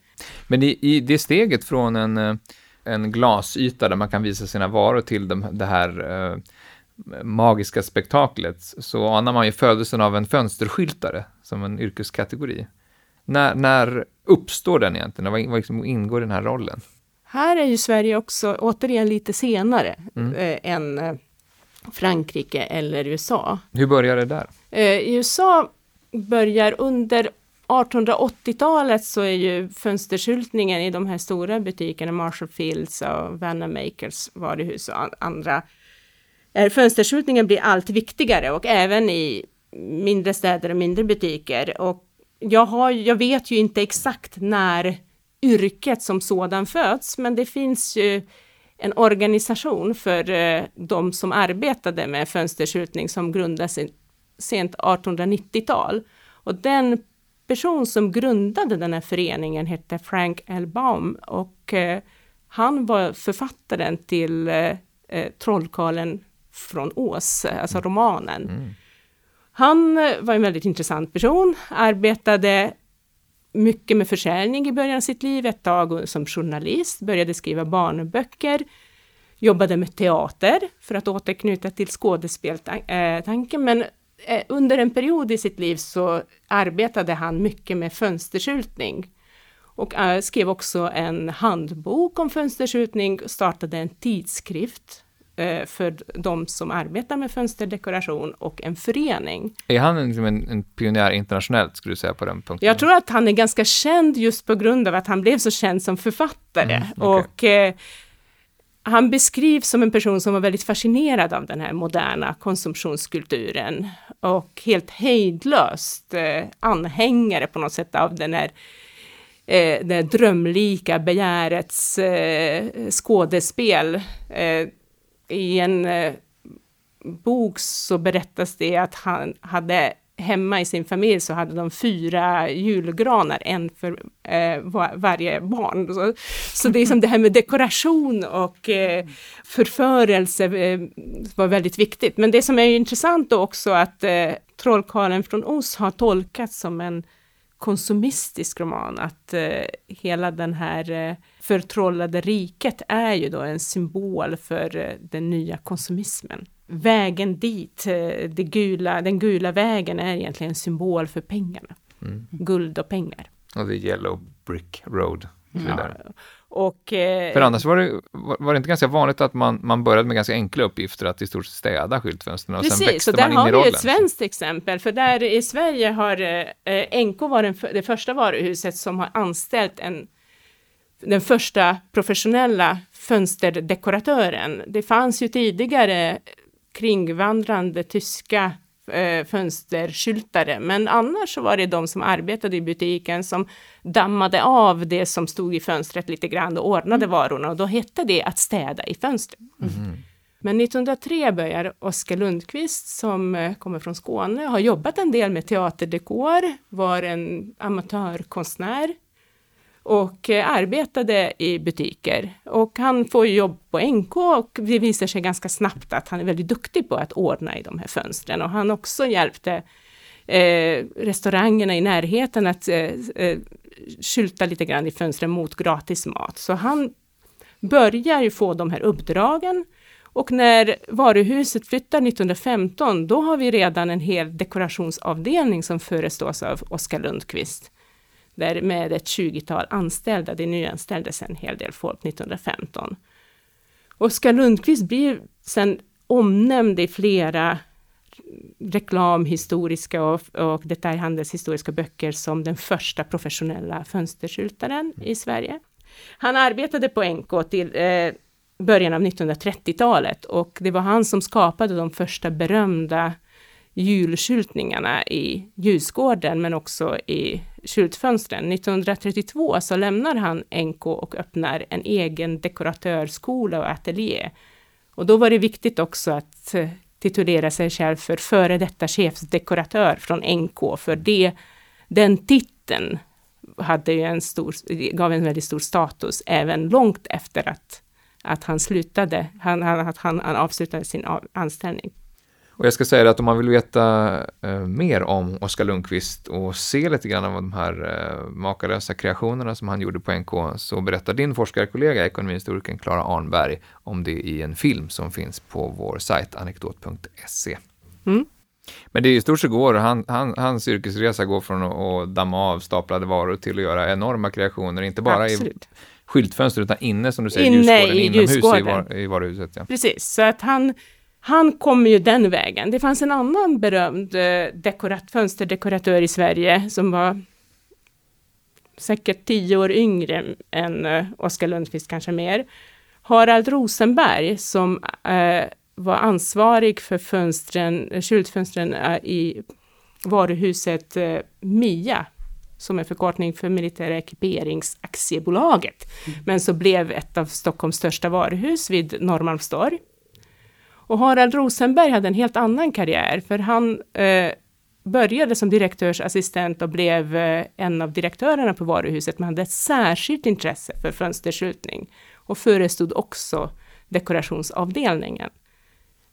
[SPEAKER 1] Men i, i det steget från en, eh, en glasyta där man kan visa sina varor till de, det här eh, magiska spektaklet så anar man ju födelsen av en fönsterskyltare som en yrkeskategori. När, när uppstår den egentligen? Vad, vad liksom ingår i den här rollen?
[SPEAKER 3] Här är ju Sverige också återigen lite senare mm. eh, än eh, Frankrike eller USA.
[SPEAKER 1] Hur börjar det där?
[SPEAKER 3] Eh, USA börjar under 1880-talet så är ju fönsterskyltningen i de här stora butikerna, Marshall Fields och Vanamakers varuhus och andra fönsterskyltningen blir allt viktigare och även i mindre städer och mindre butiker. Och jag, har, jag vet ju inte exakt när yrket som sådan föds, men det finns ju en organisation för eh, de som arbetade med fönsterskyltning som grundades sent 1890-tal. Och den person som grundade den här föreningen hette Frank L. Baum och eh, han var författaren till eh, eh Trollkarlen från Ås, alltså romanen. Mm. Han eh, var en väldigt intressant person, arbetade mycket med försäljning i början av sitt liv, ett tag som journalist, började skriva barnböcker, jobbade med teater för att återknyta till skådespeltanken, men under en period i sitt liv så arbetade han mycket med fönsterskyltning och eh, skrev också en handbok om fönsterskyltning, startade en tidskrift Eh, för de som arbetar med fönsterdekoration och en förening.
[SPEAKER 1] Är han liksom en, en pionjär internationellt, skulle du säga, på den punkten?
[SPEAKER 3] Jag tror att han är ganska känd just på grund av att han blev så känd som författare. Mm, okay. Och eh, han beskrivs som en person som var väldigt fascinerad av den här moderna konsumtionskulturen och helt hejdlöst eh, anhängare på något sätt av den här eh, det drömlika begärets eh, skådespel. Eh, i en eh, bok så berättas det att han hade hemma i sin familj så hade de fyra julgranar, en för eh, var, varje barn. Så, så det är som det här med dekoration och eh, förförelse eh, var väldigt viktigt. Men det som är intressant då också att eh, Trollkarlen från Oz har tolkats som en konsumistisk roman, att eh, hela den här eh, förtrollade riket är ju då en symbol för eh, den nya konsumismen. Vägen dit, eh, det gula, den gula vägen är egentligen en symbol för pengarna.
[SPEAKER 1] Mm.
[SPEAKER 3] Guld och pengar.
[SPEAKER 1] Och det är Yellow Brick Road. Och så.
[SPEAKER 3] Ja. Och, eh,
[SPEAKER 1] För annars var det, var det inte ganska vanligt att man, man började med ganska enkla uppgifter, att i stort sett städa skyltfönstren och sen
[SPEAKER 3] Precis,
[SPEAKER 1] växte
[SPEAKER 3] och där
[SPEAKER 1] man in
[SPEAKER 3] har
[SPEAKER 1] i
[SPEAKER 3] vi
[SPEAKER 1] rollen.
[SPEAKER 3] ett svenskt exempel, för där i Sverige har eh, NK varit det första varuhuset som har anställt en, den första professionella fönsterdekoratören. Det fanns ju tidigare kringvandrande tyska eh, fönsterskyltare, men annars så var det de som arbetade i butiken som dammade av det som stod i fönstret lite grann och ordnade varorna. Och då hette det att städa i fönstret. Men 1903 börjar Oskar Lundqvist, som eh, kommer från Skåne, har jobbat en del med teaterdekor, var en amatörkonstnär och eh, arbetade i butiker. Och han får jobb på NK och det visar sig ganska snabbt att han är väldigt duktig på att ordna i de här fönstren. Och han också hjälpte eh, restaurangerna i närheten att eh, eh, skylta lite grann i fönstren mot gratis mat. Så han börjar ju få de här uppdragen och när varuhuset flyttar 1915, då har vi redan en hel dekorationsavdelning som förestås av Oskar Lundqvist. Där med ett 20-tal anställda, det nyanställdes en hel del folk 1915. Oskar Lundqvist blir sen omnämnd i flera reklamhistoriska och, och detaljhandelshistoriska böcker som den första professionella fönsterskyltaren i Sverige. Han arbetade på NK till eh, början av 1930-talet och det var han som skapade de första berömda julskyltningarna i Ljusgården men också i skyltfönstren. 1932 så lämnar han NK och öppnar en egen dekoratörsskola och ateljé. Och då var det viktigt också att eh, titulera sig själv för före detta chefsdekoratör från NK, för det, den titeln hade ju en stor, gav en väldigt stor status även långt efter att, att han slutade, han, han, att han, han avslutade sin av, anställning.
[SPEAKER 1] Och jag ska säga det att om man vill veta eh, mer om Oskar Lundqvist och se lite grann av de här eh, makalösa kreationerna som han gjorde på NK så berättar din forskarkollega, ekonomihistorikern Klara Arnberg, om det i en film som finns på vår sajt anekdot.se.
[SPEAKER 3] Mm.
[SPEAKER 1] Men det är i stort sett går, han, han, hans yrkesresa går från att, damma av staplade varor till att göra enorma kreationer, inte bara i
[SPEAKER 3] Absolut.
[SPEAKER 1] skyltfönster utan inne som du säger,
[SPEAKER 3] Inne
[SPEAKER 1] ljusgården,
[SPEAKER 3] i
[SPEAKER 1] inomhus i,
[SPEAKER 3] ljusgården.
[SPEAKER 1] var, i varuhuset. Ja.
[SPEAKER 3] Precis, så att han, han kommer ju den vägen. Det fanns en annan berömd eh, dekorat, fönsterdekoratör i Sverige som var säkert tio år yngre än eh, Oskar Lundqvist, kanske mer. Harald Rosenberg som eh, var ansvarig för fönstren, skyltfönstren eh, i varuhuset eh, MIA, som är förkortning för Militära Ekiperingsaktiebolaget, men så blev ett av Stockholms största varuhus vid Norrmalmstorg. Och Harald Rosenberg hade en helt annan karriär, för han eh, började som direktörsassistent och blev eh, en av direktörerna på varuhuset, men hade ett särskilt intresse för fönsterskyltning och förestod också dekorationsavdelningen.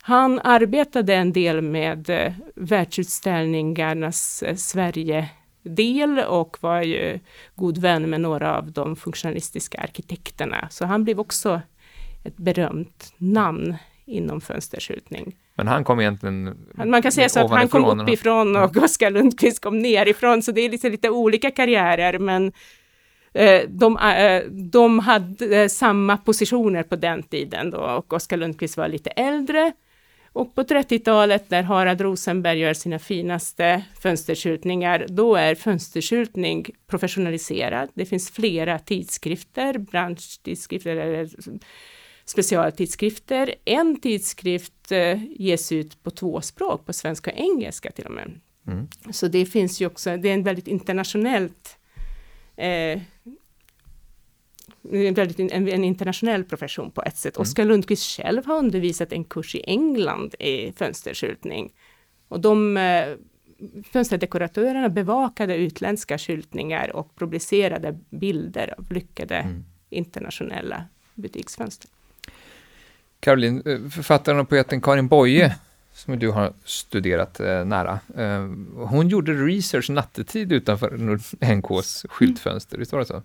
[SPEAKER 3] Han arbetade en del med eh, världsutställningarnas eh, Sverige-del och var ju god vän med några av de funktionalistiska arkitekterna. Så han blev också ett berömt namn inom fönsterskyltning.
[SPEAKER 1] Men han kom egentligen
[SPEAKER 3] Man kan säga så att han kom uppifrån och Oskar Lundqvist kom nerifrån, så det är lite, lite olika karriärer, men eh, de, eh, de hade samma positioner på den tiden då, och Oskar Lundqvist var lite äldre. Och på 30-talet, när Harald Rosenberg gör sina finaste fönsterskyltningar, då är fönsterskyltning professionaliserad. Det finns flera tidskrifter, branschtidskrifter eller specialtidskrifter. En tidskrift eh, ges ut på två språk, på svenska och engelska till och med.
[SPEAKER 1] Mm.
[SPEAKER 3] Så det finns ju också, det är en väldigt internationellt eh, en, väldigt, en, en internationell profession på ett sätt.
[SPEAKER 1] Mm.
[SPEAKER 3] Oskar Lundqvist själv har undervisat en kurs i England i fönsterskyltning. Och de eh, fönsterdekoratörerna bevakade utländska skyltningar och publicerade bilder av lyckade mm. internationella butiksfönster.
[SPEAKER 1] Caroline, eh, författaren och poeten Karin Boye, som du har studerat eh, nära, eh, hon gjorde research nattetid utanför NKs skyltfönster, visst var det så?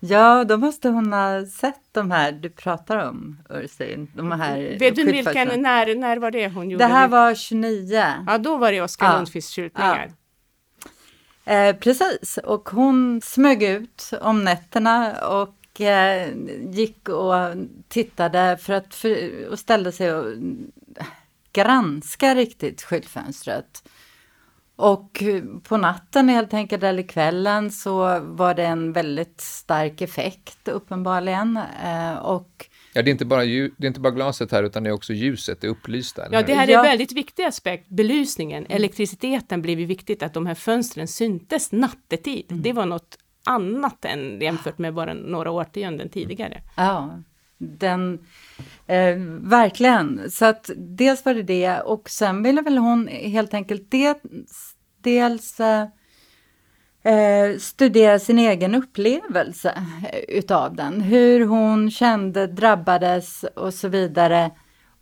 [SPEAKER 2] Ja, då måste hon ha sett de här du pratar om, Ursin. De här
[SPEAKER 3] Vet du vilken, när, när var det hon gjorde?
[SPEAKER 2] Det här var 29.
[SPEAKER 3] Ja, då var det Oskar ja. Lundqvists skyltningar.
[SPEAKER 2] Ja. Eh, precis, och hon smög ut om nätterna och eh, gick och tittade för att för, och ställde sig och granska riktigt skyltfönstret. Och på natten helt enkelt, eller kvällen, så var det en väldigt stark effekt uppenbarligen. Eh, och
[SPEAKER 1] Ja, det är, inte bara det är inte bara glaset här, utan det är också ljuset, det upplysta.
[SPEAKER 3] Ja, det här är en väldigt viktig aspekt. Belysningen, elektriciteten blev ju viktigt, att de här fönstren syntes nattetid. Mm. Det var något annat än jämfört med bara några årtionden tidigare.
[SPEAKER 2] Ja, den, eh, verkligen. Så att dels var det det och sen ville väl hon helt enkelt det, dels eh, eh, studera sin egen upplevelse utav den. Hur hon kände, drabbades och så vidare.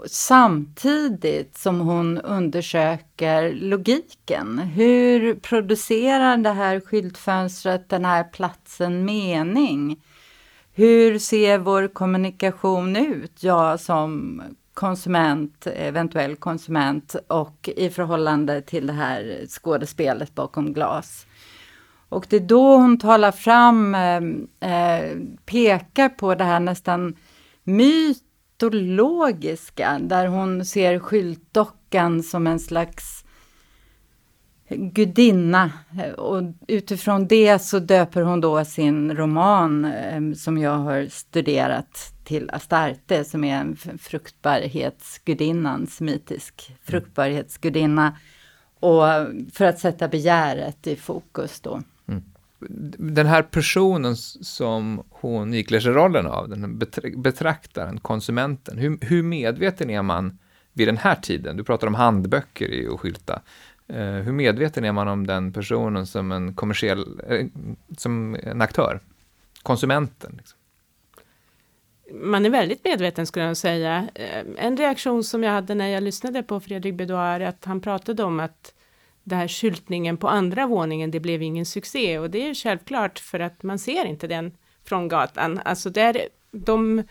[SPEAKER 2] Samtidigt som hon undersöker logiken. Hur producerar det här skyltfönstret, den här platsen mening? Hur ser vår kommunikation ut? Jag som konsument, eventuell konsument och i förhållande till det här skådespelet bakom glas. Och det är då hon talar fram, eh, eh pekar på det här nästan mytologiska, där hon ser skyltdockan som en slags gudinna. Och utifrån det så döper hon då sin roman eh, som jag har studerat till Astarte som är en fruktbarhetsgudinnan, semitisk fruktbarhetsgudinna. Och för att sätta begäret i fokus då.
[SPEAKER 1] Den här personen som hon ikläder sig rollen av, den betraktaren, konsumenten, hur, hur medveten är man vid den här tiden? Du pratar om handböcker i och skylta. Eh, hur medveten är man om den personen som en kommersiell, eh, som en aktör? Konsumenten? Liksom.
[SPEAKER 3] Man är väldigt medveten skulle jag säga. Eh, en reaktion som jag hade när jag lyssnade på Fredrik Bedouard, att han pratade om att det här skyltningen på andra våningen, det blev ingen succé och det är självklart för att man ser inte den från gatan. Alltså där de,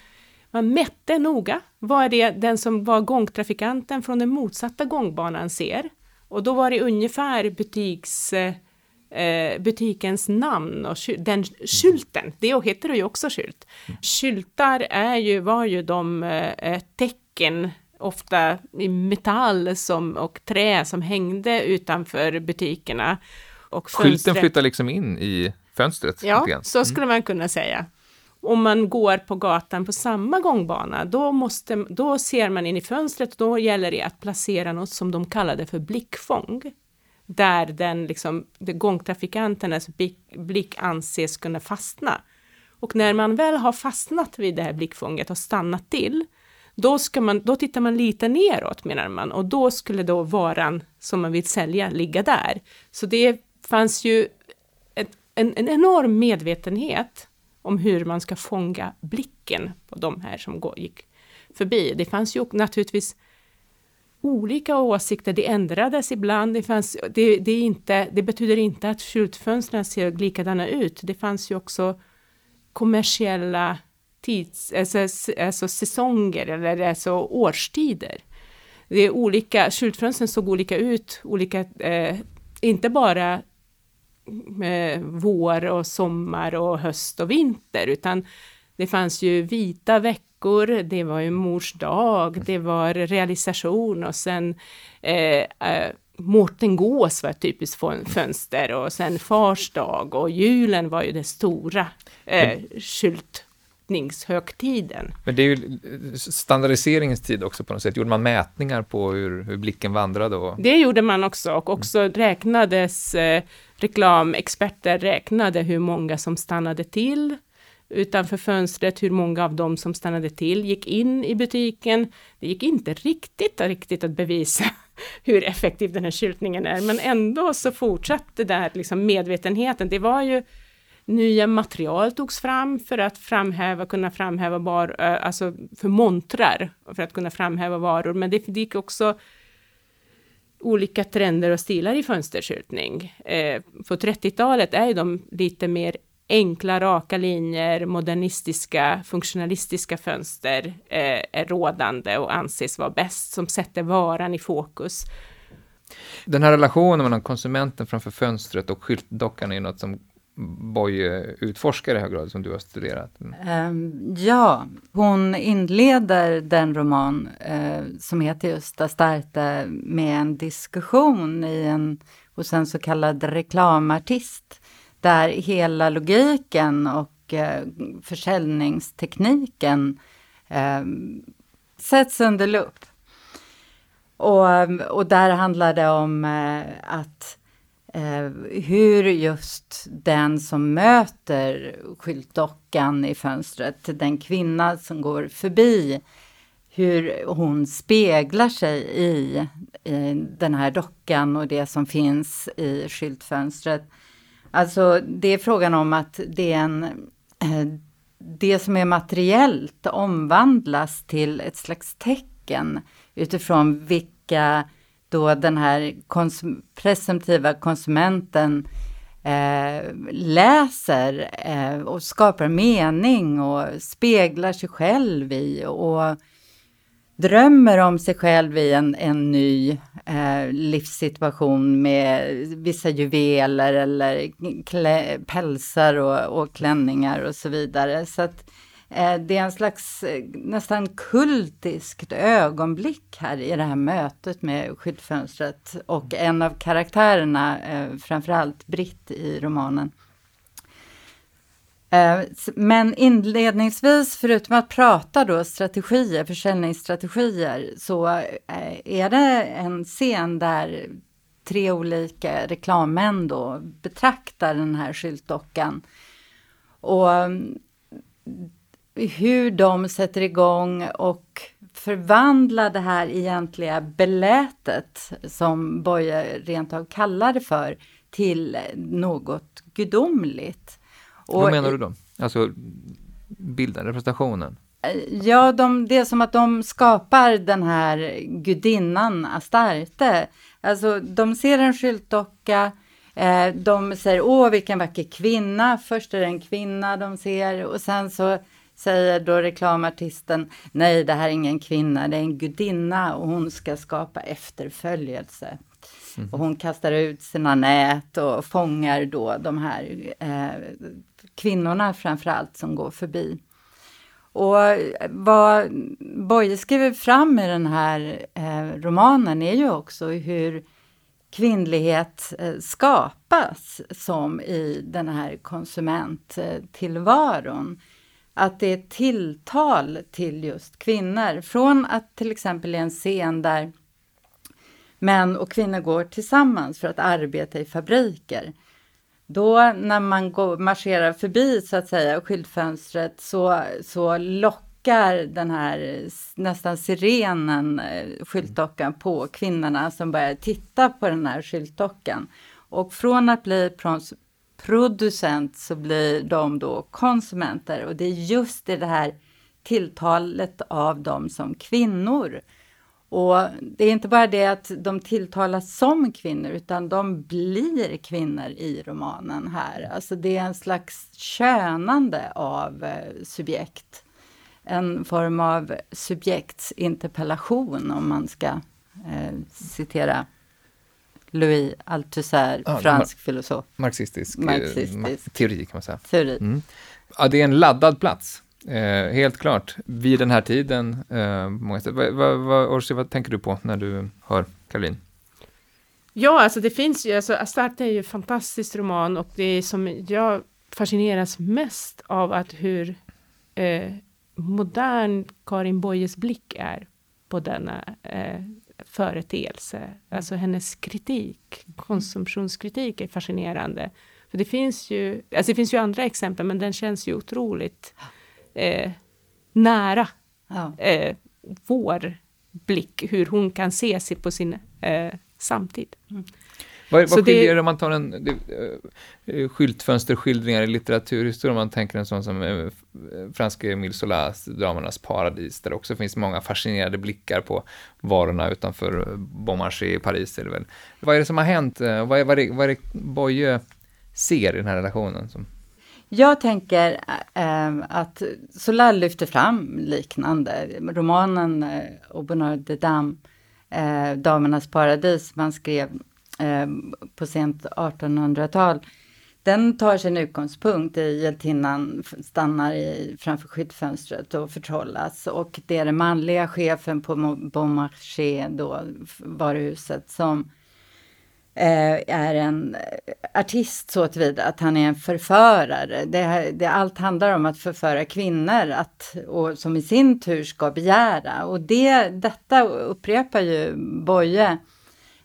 [SPEAKER 3] man mätte noga, vad är det den som var gångtrafikanten från den motsatta gångbanan ser? Och då var det ungefär butiks, eh, butikens namn och den skylten. Det heter det ju också skylt. Skyltar är ju, var ju de eh, tecken ofta i metall som, och trä som hängde utanför butikerna.
[SPEAKER 1] Och Skylten flyttar liksom in i fönstret?
[SPEAKER 3] Ja, så mm. skulle man kunna säga om man går på gatan på samma gångbana, då, måste, då ser man in i fönstret och då gäller det att placera något som de kallade för blickfång. Där den liksom, de gångtrafikanternas blick, blick anses kunna fastna. Och när man väl har fastnat vid det här blickfånget och stannat till, då, ska man, då tittar man lite neråt menar man och då skulle då varan som man vill sälja ligga där. Så det fanns ju ett, en, en enorm medvetenhet om hur man ska fånga blicken på de här som gick förbi. Det fanns ju naturligtvis olika åsikter, det ändrades ibland, det, fanns, det, det, inte, det betyder inte att skyltfönstren ser likadana ut, det fanns ju också kommersiella tids, alltså, alltså säsonger eller alltså årstider. Det är olika, skyltfönstren såg olika ut, olika, eh, inte bara med vår och sommar och höst och vinter, utan det fanns ju vita veckor, det var ju mors dag, det var realisation och sen eh, eh, Mårten Gås var ett typiskt fönster och sen fars dag och julen var ju det stora eh, skylt njutningshögtiden.
[SPEAKER 1] Men det är ju standardiseringens tid också på något sätt. Gjorde man mätningar på hur, hur blicken vandrade? Och...
[SPEAKER 3] Det gjorde man också och också mm. räknades, eh, reklamexperter räknade hur många som stannade till utanför fönstret, hur många av dem som stannade till gick in i butiken. Det gick inte riktigt, riktigt att bevisa hur effektiv den här skyltningen är, men ändå så fortsatte där liksom medvetenheten. Det var ju nya material togs fram för att framhäva, kunna framhäva var, eh, alltså för montrar, för att kunna framhäva varor, men det gick också olika trender och stilar i fönsterskyltning. Eh, på 30-talet är ju de lite mer enkla, raka linjer, modernistiska, funktionalistiska fönster eh, är rådande och anses vara bäst, som sätter varan i fokus.
[SPEAKER 1] Den här relationen mellan konsumenten framför fönstret och skyltdockan är något som Boye utforskar i hög grad, som du har studerat.
[SPEAKER 2] Um, ja, hon inleder den roman uh, som heter just Astarte med en diskussion i en, hos en så kallad reklamartist där hela logiken och eh, försäljningstekniken eh, sätts under lupp. Och, och där handlar det om eh, att Eh, hur just den som möter skyltdockan i fönstret, den kvinna som går förbi, hur hon speglar sig i, i den här dockan och det som finns i skyltfönstret. Alltså det är frågan om att det är en eh, det som är materiellt omvandlas till ett slags tecken utifrån vilka då den här konsum presumtiva konsumenten eh, läser eh, och skapar mening och speglar sig själv i och drömmer om sig själv i en, en ny eh, livssituation med vissa juveler eller klä, pälsar och, och, klänningar och så vidare. Så att eh, det är en slags eh, nästan kultiskt ögonblick här i det här mötet med skyltfönstret och en av karaktärerna, eh, framförallt Britt i romanen, Eh, men inledningsvis, förutom att prata då strategier, försäljningsstrategier, så eh, är det en scen där tre olika reklammän då betraktar den här skyltdockan. Och mm, hur de sätter igång och förvandlar det här egentliga belätet, som Boye rent av kallar det för, till något gudomligt.
[SPEAKER 1] Och, Vad menar du då? Alltså bilden, representationen?
[SPEAKER 2] Ja, de, det är som att de skapar den här gudinnan Astarte. Alltså, de ser en skyltdocka, eh, de säger åh vilken vacker kvinna. Först är det en kvinna de ser och sen så säger då reklamartisten nej, det här är ingen kvinna, det är en gudinna och hon ska skapa efterföljelse. Mm. Och hon kastar ut sina nät och fångar då de här eh, kvinnorna framförallt som går förbi. Och vad Boye skriver fram i den här eh, romanen är ju också hur kvinnlighet eh, skapas som i den här konsumenttillvaron. Att det är tilltal till just kvinnor. Från att till exempel i en scen där män och kvinnor går tillsammans för att arbeta i fabriker då när man går, marscherar förbi så att säga skyltfönstret så, så lockar den här nästan sirenen, eh, skyltdockan, på kvinnorna som börjar titta på den här skyltdockan. Och från att bli producent så blir de då konsumenter och det är just i det här tilltalet av dem som kvinnor och det är inte bara det att de tilltalas som kvinnor, utan de blir kvinnor i romanen här. Alltså det är en slags könande av eh, subjekt. En form av subjektsinterpellation, om man ska eh, citera Louis Althusser, ja, fransk filosof.
[SPEAKER 1] Marxistisk, eh, marxistisk. teori, kan man säga.
[SPEAKER 2] Teori. Mm.
[SPEAKER 1] Ja, det är en laddad plats. Eh, helt klart, vid den här tiden. Eh, många vad, vad, vad, Orsi, vad tänker du på när du hör Caroline?
[SPEAKER 3] Ja, alltså det finns ju, alltså Astarte är ju en fantastisk roman och det som jag fascineras mest av att hur eh, modern Karin Boyes blick är på denna eh, företeelse. Alltså hennes kritik, konsumtionskritik är fascinerande. För det finns ju, alltså det finns ju andra exempel, men den känns ju otroligt eh, nära ja. eh, vår blick, hur hon kan se sig på sin eh, samtid. Mm.
[SPEAKER 1] Vad, vad skiljer det, om man tar en uh, skyltfönsterskildringar i litteraturhistoria, om man tänker en sån som uh, franske Emile Zolas Dramernas paradis, där det också finns många fascinerade blickar på varorna utanför Bon Marché i Paris. Är det väl. Vad är det som har hänt? Vad, är, vad, är, vad är det Boye ser i den här relationen? Som...
[SPEAKER 2] Jag tänker äh, att Solar lyfter fram liknande. Romanen äh, Au bonheur de dame, äh, Damernas paradis, man skrev Eh, på sent 1800-tal. Den tar sin utgångspunkt i hjältinnan stannar i, framför skyltfönstret och förtrollas och det är den manliga chefen på Bon Marché, då varuhuset, som eh, är en eh, artist så tillvida att han är en förförare. Det, det, allt handlar om att förföra kvinnor att, och, som i sin tur ska begära. Och det, detta upprepar ju Boye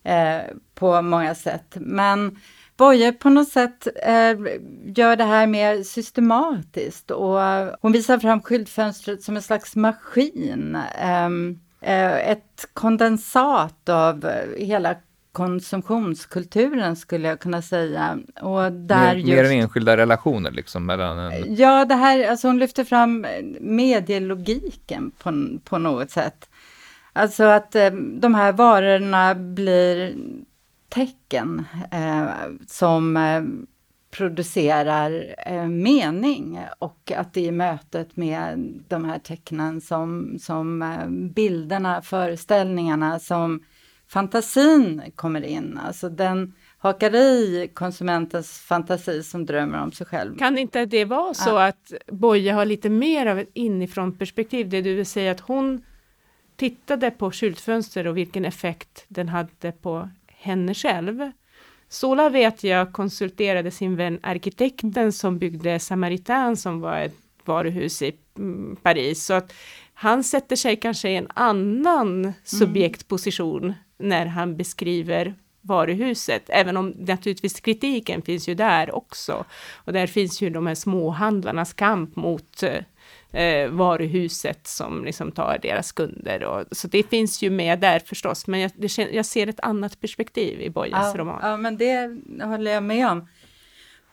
[SPEAKER 2] eh, på många sätt. Men Boye på något sätt eh, gör det här mer systematiskt och hon visar fram skyltfönstret som en slags maskin. Ehm, eh, ett kondensat av hela konsumtionskulturen skulle jag kunna säga. Och där
[SPEAKER 1] mer, just, mer än enskilda relationer liksom? Mellan en...
[SPEAKER 2] Ja, det här, alltså hon lyfter fram medielogiken på, på något sätt. Alltså att eh, de här varorna blir tecken eh, som eh, producerar eh, mening och att det är mötet med de här tecknen som, som eh, bilderna, föreställningarna, som fantasin kommer in. Alltså den hakar i konsumentens fantasi som drömmer om sig själv.
[SPEAKER 3] Kan inte det vara så ja. att Boye har lite mer av ett inifrån perspektiv, det du vill säga att hon tittade på skyltfönster och vilken effekt den hade på henne själv. Sola vet jag konsulterade sin vän arkitekten som byggde Samaritan som var ett varuhus i mm, Paris. Så att han sätter sig kanske i en annan mm. subjektposition när han beskriver varuhuset, även om naturligtvis kritiken finns ju där också. Och där finns ju de här småhandlarnas kamp mot eh, eh, varuhuset som liksom tar deras kunder. Och, så det finns ju med där förstås, men jag, det, jag ser ett annat perspektiv i Boyes
[SPEAKER 2] ja,
[SPEAKER 3] roman.
[SPEAKER 2] Ja, men det håller jag med om.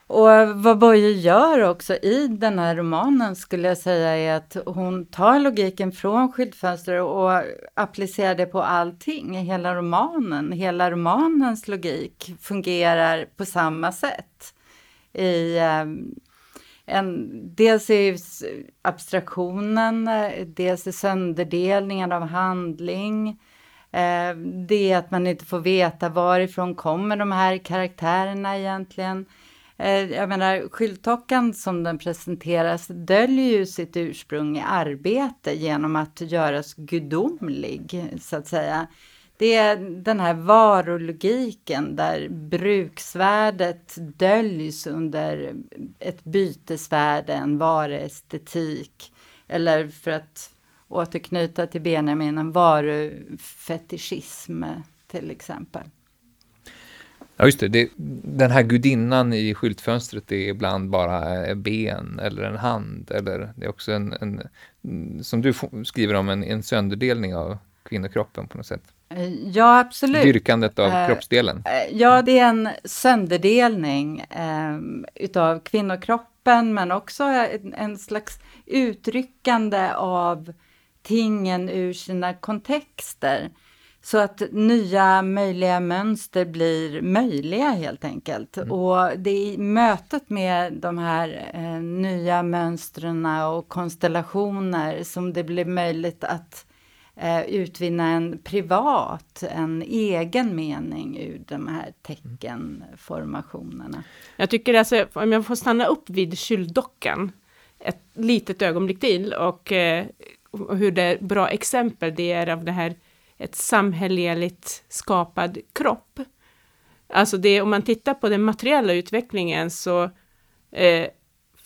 [SPEAKER 2] Och vad Boye gör också i den här romanen skulle jag säga är att hon tar logiken från skyltfönster och applicerar det på allting i hela romanen. Hela romanens logik fungerar på samma sätt i, ehm, en, dels är abstraktionen, eh, dels är sönderdelningen av handling. Eh, det är att man inte får veta varifrån kommer de här karaktärerna egentligen. Eh, jag menar, skyltdockan som den presenteras döljer ju sitt ursprung i arbete genom att göras gudomlig, så att säga. Det är den här varulogiken där bruksvärdet döljs under ett bytesvärde, en varuestetik. Eller för att återknyta till Benjamin, en varufetischism till exempel.
[SPEAKER 1] Ja, just det. det. Den här gudinnan i skyltfönstret är ibland bara ben eller en hand. Eller det är också en, en som du skriver om, en, en sönderdelning av kvinnokroppen på något sätt.
[SPEAKER 2] Ja, absolut.
[SPEAKER 1] Dyrkandet av uh, kroppsdelen.
[SPEAKER 2] Uh, ja, det är en sönderdelning um, utav kvinnokroppen, men också en, en, slags uttryckande av tingen ur sina kontexter. Så att nya möjliga mönster blir möjliga helt enkelt. Mm. Och det är mötet med de här eh, nya mönstren och konstellationer som det blir möjligt att eh, utvinna en privat, en egen mening ur de här teckenformationerna.
[SPEAKER 3] Jag tycker alltså, om jag får stanna upp vid kyldockan, ett litet ögonblick till och, eh, och hur det bra exempel det är av det här ett samhälleligt skapad kropp. Alltså det, om man tittar på den materiella utvecklingen så eh,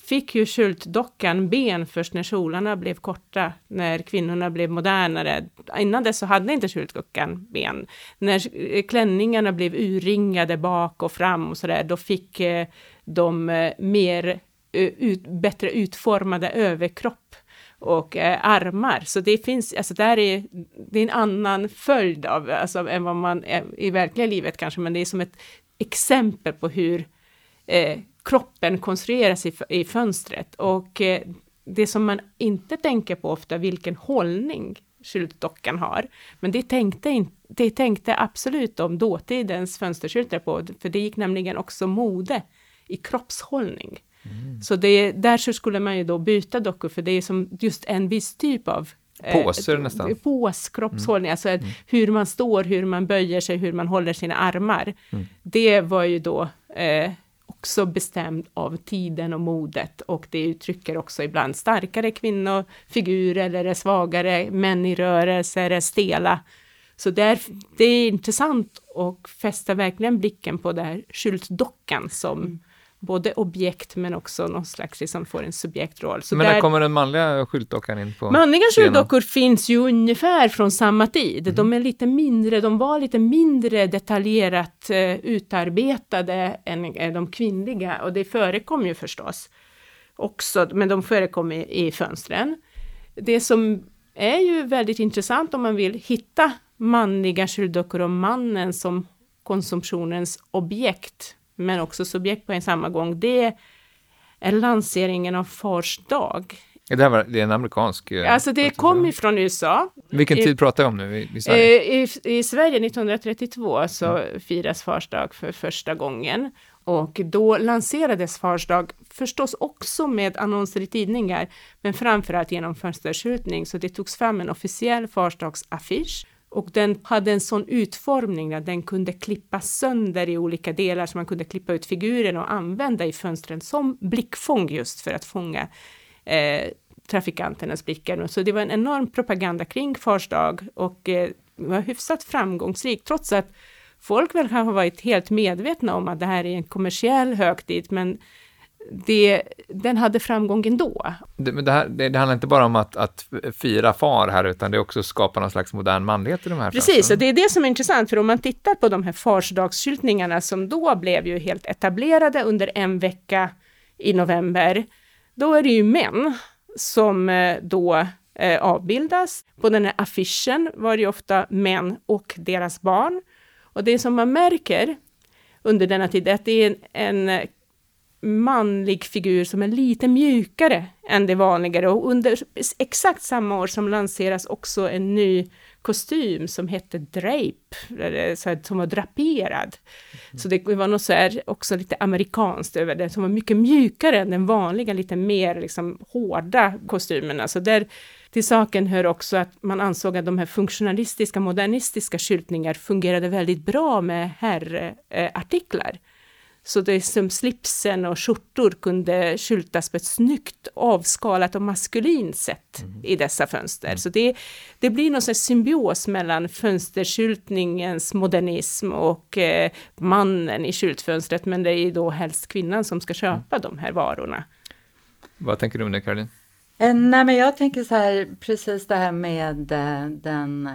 [SPEAKER 3] fick ju skyltdockan ben först när kjolarna blev korta, när kvinnorna blev modernare. Innan dess så hade inte skyltdockan ben. När eh, klänningarna blev urringade bak och fram och sådär, då fick eh, de eh, mer ut, bättre utformade överkropp. och eh, armar. Så det finns, alltså där är, det är en annan följd av, alltså än vad man är i verkliga livet kanske, men det är som ett exempel på hur eh, kroppen konstrueras i, i fönstret. Och eh, det som man inte tänker på ofta, vilken hållning skyltdockan har. Men det tänkte, in, det tänkte absolut om dåtidens fönsterskyltar på, för det gick nämligen också mode i kroppshållning. Mm. Så det, där så skulle man ju då byta dockor, för det är som just en viss typ av
[SPEAKER 1] eh, Påser nästan?
[SPEAKER 3] Pås, kroppshållning, mm. alltså mm. hur man står, hur man böjer sig, hur man håller sina armar.
[SPEAKER 1] Mm.
[SPEAKER 3] Det var ju då eh, också bestämd av tiden och modet och det uttrycker också ibland starkare kvinnofigurer eller svagare män i rörelse eller stela. Så det är, det är intressant och fästa verkligen blicken på det här skyltdockan som mm både objekt men också någon slags, liksom får en subjektroll.
[SPEAKER 1] Så men när där, kommer den manliga skyltdockan in? på
[SPEAKER 3] Manliga skyltdockor finns ju ungefär från samma tid. Mm. De är lite mindre, de var lite mindre detaljerat uh, utarbetade än uh, de kvinnliga och det förekom ju förstås också, men de förekom i, i fönstren. Det som är ju väldigt intressant om man vill hitta manliga skyltdockor och mannen som konsumtionens objekt men också subjekt på en samma gång, det är lanseringen av Fars dag.
[SPEAKER 1] Det, här var, det är en amerikansk...
[SPEAKER 3] Eh, alltså det kom ifrån USA.
[SPEAKER 1] Vilken tid pratar jag om nu i, i Sverige?
[SPEAKER 3] Eh, I, I, Sverige 1932 så mm. firas Fars dag för första gången. Och då lanserades Fars dag förstås också med annonser i tidningar, men framförallt genom fönsterskyltning. Så det togs fram en officiell farsdagsaffisch och den hade en sån utformning att den kunde klippas sönder i olika delar så man kunde klippa ut figuren och använda i fönstren som blickfång just för att fånga eh, trafikanternas blickar. Så det var en enorm propaganda kring Fars dag och eh, var hyfsat framgångsrik trots att folk väl har varit helt medvetna om att det här är en kommersiell högtid men det, den hade framgång ändå.
[SPEAKER 1] Det, men det, här, det, det handlar inte bara om att, att fira far här, utan det också skapar någon slags modern manlighet i de här
[SPEAKER 3] Precis, och det är det som är intressant, för om man tittar på de här farsdagsskyltningarna som då blev ju helt etablerade under en vecka i november, då är det ju män som eh, då eh, avbildas. På den här affischen var det ju ofta män och deras barn. Och det som man märker under denna tid är att det är en, en manlig figur som är lite mjukare än det vanliga. Och under exakt samma år som lanseras också en ny kostym som hette Drape, så här, som var draperad. Mm. Så det var nog så här, också lite amerikanskt över det, som var mycket mjukare än den vanliga, lite mer liksom, hårda kostymerna. Så där, till saken hör också att man ansåg att de här funktionalistiska, modernistiska skyltningar fungerade väldigt bra med herrartiklar. Eh, så det som slipsen och skjortor kunde skyltas på ett snyggt avskalat och maskulint sätt mm. i dessa fönster. Mm. Så det, det blir någon slags symbios mellan fönsterskyltningens modernism och eh, mannen i skyltfönstret, men det är då helst kvinnan som ska köpa mm. de här varorna.
[SPEAKER 1] Vad tänker du om det, Caroline?
[SPEAKER 2] Eh, nej, men jag tänker så här, precis det här med eh, den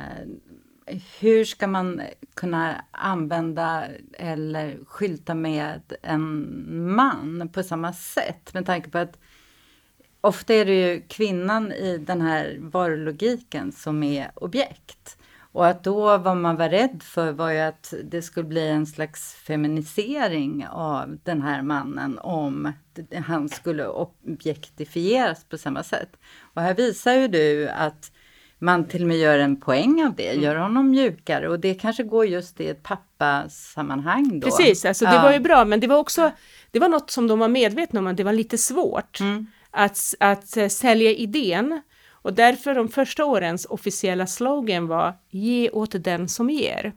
[SPEAKER 2] hur ska man kunna använda eller skylta med en man på samma sätt? Med tanke på att ofta är det ju kvinnan i den här varulogiken som är objekt. Och att då vad man var rädd för var ju att det skulle bli en slags feminisering av den här mannen om han skulle objektifieras på samma sätt. Och här visar ju du att man till och med gör en poäng av det, mm. gör honom mjukare och det kanske går just i ett pappasammanhang då.
[SPEAKER 3] Precis, alltså det ja. var ju bra, men det var också, det var något som de var medvetna om att det var lite svårt mm. att, att uh, sälja idén. Och därför de första årens officiella slogan var ge åt den som ger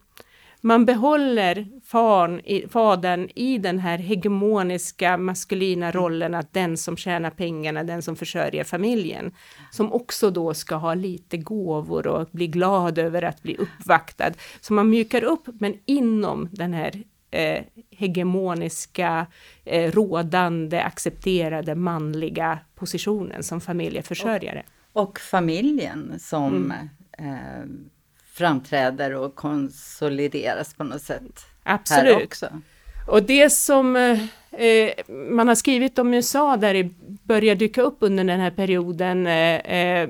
[SPEAKER 3] man behåller fan, fadern i den här hegemoniska maskulina mm. rollen att den som tjänar pengarna, den som försörjer familjen, som också då ska ha lite gåvor och bli glad över att bli uppvaktad. Så man mjukar upp, men inom den här eh, hegemoniska, eh, rådande, accepterade manliga positionen som familjeförsörjare.
[SPEAKER 2] Och, och familjen som mm. eh, framträder och konsolideras på något sätt.
[SPEAKER 3] Absolut. Och det som eh, man har skrivit om USA där i börjar dyka upp under den här perioden eh, eh,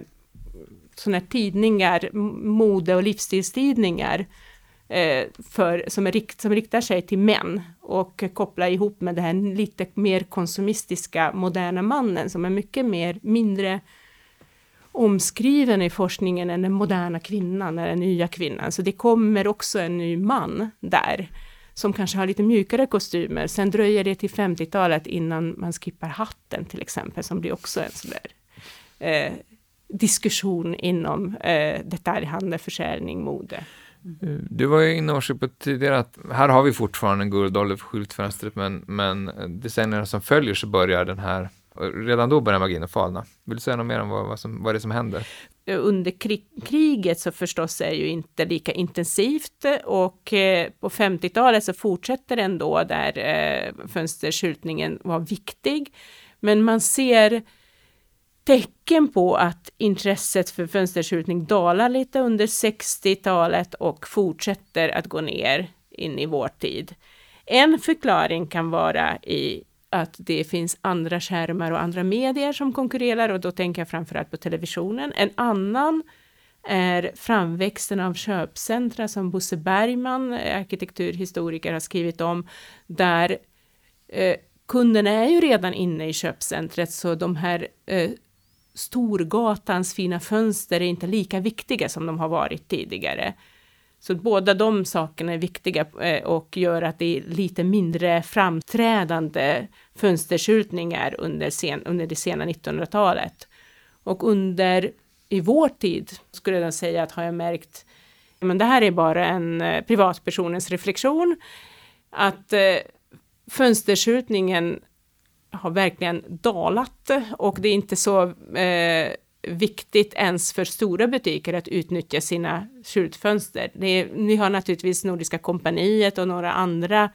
[SPEAKER 3] sådana här tidningar, mode och livsstilstidningar, eh, för, som, rikt, som riktar sig till män och kopplar ihop med det här lite mer konsumistiska moderna mannen som är mycket mer, mindre omskriven i forskningen än den moderna kvinnan, eller den nya kvinnan. Så det kommer också en ny man där som kanske har lite mjukare kostymer. Sen dröjer det till 50-talet innan man skippar hatten till exempel, som blir också en sån där eh, diskussion inom eh, detaljhandel, försäljning, mode.
[SPEAKER 1] Du var ju inne och på tidigare att här har vi fortfarande en guldålder för skyltfönstret, men, men decennierna som följer så börjar den här Redan då börjar magin att falna. Vill du säga något mer om vad, vad, som, vad det är som händer?
[SPEAKER 3] Under krig, kriget så förstås är ju inte lika intensivt och eh, på 50-talet så fortsätter den då där eh, var viktig. Men man ser tecken på att intresset för fönsterskjutning dalar lite under 60-talet och fortsätter att gå ner in i vår tid. En förklaring kan vara i att det finns andra skärmar och andra medier som konkurrerar och då tänker jag framförallt på televisionen. En annan är framväxten av köpcentra som Bosse Bergman, eh, arkitekturhistoriker, har skrivit om, där eh, kunderna är ju redan inne i köpcentret, så de här eh, Storgatans fina fönster är inte lika viktiga som de har varit tidigare. Så båda de sakerna är viktiga eh, och gör att det är lite mindre framträdande fönsterskyltningar under, sen, under det sena 1900-talet. Och under, i vår tid, skulle jag säga att har jag märkt, men det här är bara en eh, privatpersonens reflektion, att fönsterskjutningen. fönsterskyltningen har verkligen dalat och det är inte så eh, viktigt ens för stora butiker att utnyttja sina skyltfönster. Det ni har naturligtvis Nordiska kompaniet och några andra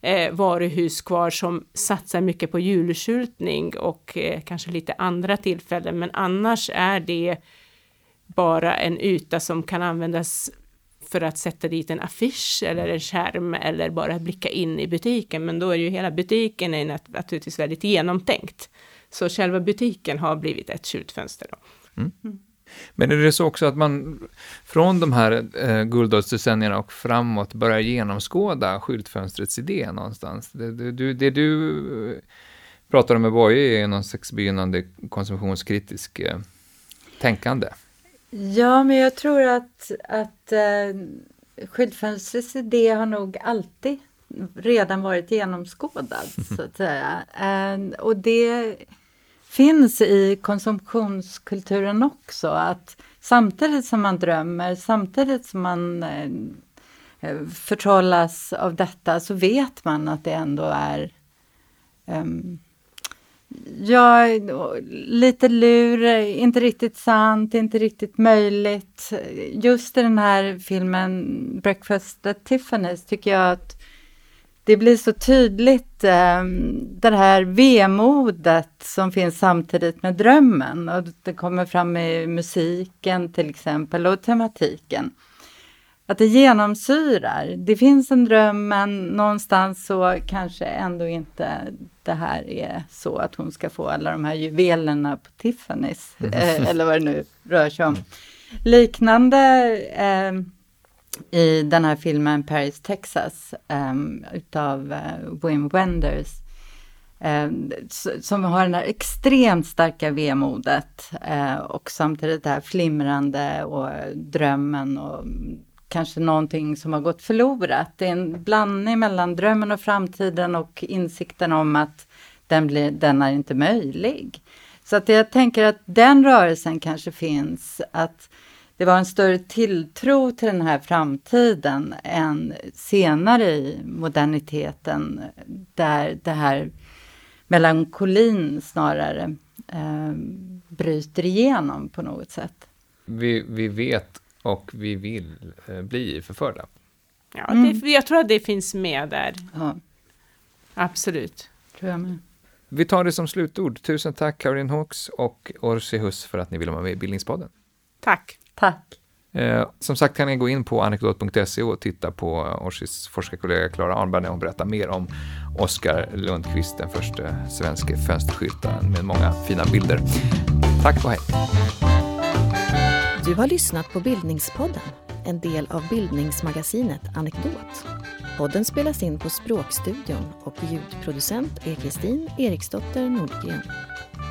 [SPEAKER 3] eh, varuhus kvar som satsar mycket på julskyltning och eh, kanske lite andra tillfällen, men annars är det bara en yta som kan användas för att sätta dit en affisch eller en skärm eller bara blicka in i butiken. Men då är ju hela butiken är naturligtvis väldigt genomtänkt. Så själva butiken har blivit ett skyltfönster. Då. Mm.
[SPEAKER 1] Men är det så också att man från de här eh, guldåldersdecennierna och framåt börjar genomskåda skyltfönstrets idé någonstans? Det, det, det, det du eh, pratar om med Boye är någon slags begynnande konsumtionskritisk eh, tänkande.
[SPEAKER 2] Ja, men jag tror att, att eh, skyltfönstrets idé har nog alltid redan varit genomskådad, så att säga. Eh, och det finns i konsumtionskulturen också, att samtidigt som man drömmer, samtidigt som man eh, eh, förtrollas av detta, så vet man att det ändå är um, Ja, lite lur, inte riktigt sant, inte riktigt möjligt. Just i den här filmen Breakfast at Tiffany's tycker jag att det blir så tydligt eh, det här vemodet som finns samtidigt med drömmen. Och det kommer fram i musiken till exempel och tematiken. Att det genomsyrar. Det finns en dröm men någonstans så kanske ändå inte det här är så att hon ska få alla de här juvelerna på Tiffany's. Eh, eller vad det nu rör sig om. Liknande eh, i den här filmen Paris, Texas um, utav uh, Wim Wenders. Um, som har det här extremt starka vemodet uh, och samtidigt det här flimrande och drömmen och kanske någonting som har gått förlorat. Det är en blandning mellan drömmen och framtiden och insikten om att den, blir, den är inte möjlig. Så att jag tänker att den rörelsen kanske finns, att det var en större tilltro till den här framtiden än senare i moderniteten där det här melankolin snarare eh, bryter igenom på något sätt.
[SPEAKER 1] Vi, vi vet och vi vill eh, bli förförda.
[SPEAKER 3] Ja, mm. det, jag tror att det finns med där. Ja. Absolut. Tror jag med.
[SPEAKER 1] Vi tar det som slutord. Tusen tack Caroline Hawks och Orsi Huss för att ni ville vara med i Bildningspodden.
[SPEAKER 3] Tack.
[SPEAKER 2] Tack.
[SPEAKER 1] Eh, som sagt kan ni gå in på anekdot.se och titta på Orsis forskarkollega Klara Arnberg när hon berättar mer om Oskar Lundqvist, den första svenska fönsterskyltaren med många fina bilder. Tack och hej!
[SPEAKER 5] Du har lyssnat på Bildningspodden, en del av bildningsmagasinet Anekdot. Podden spelas in på Språkstudion och ljudproducent är Kristin Eriksdotter Nordgren.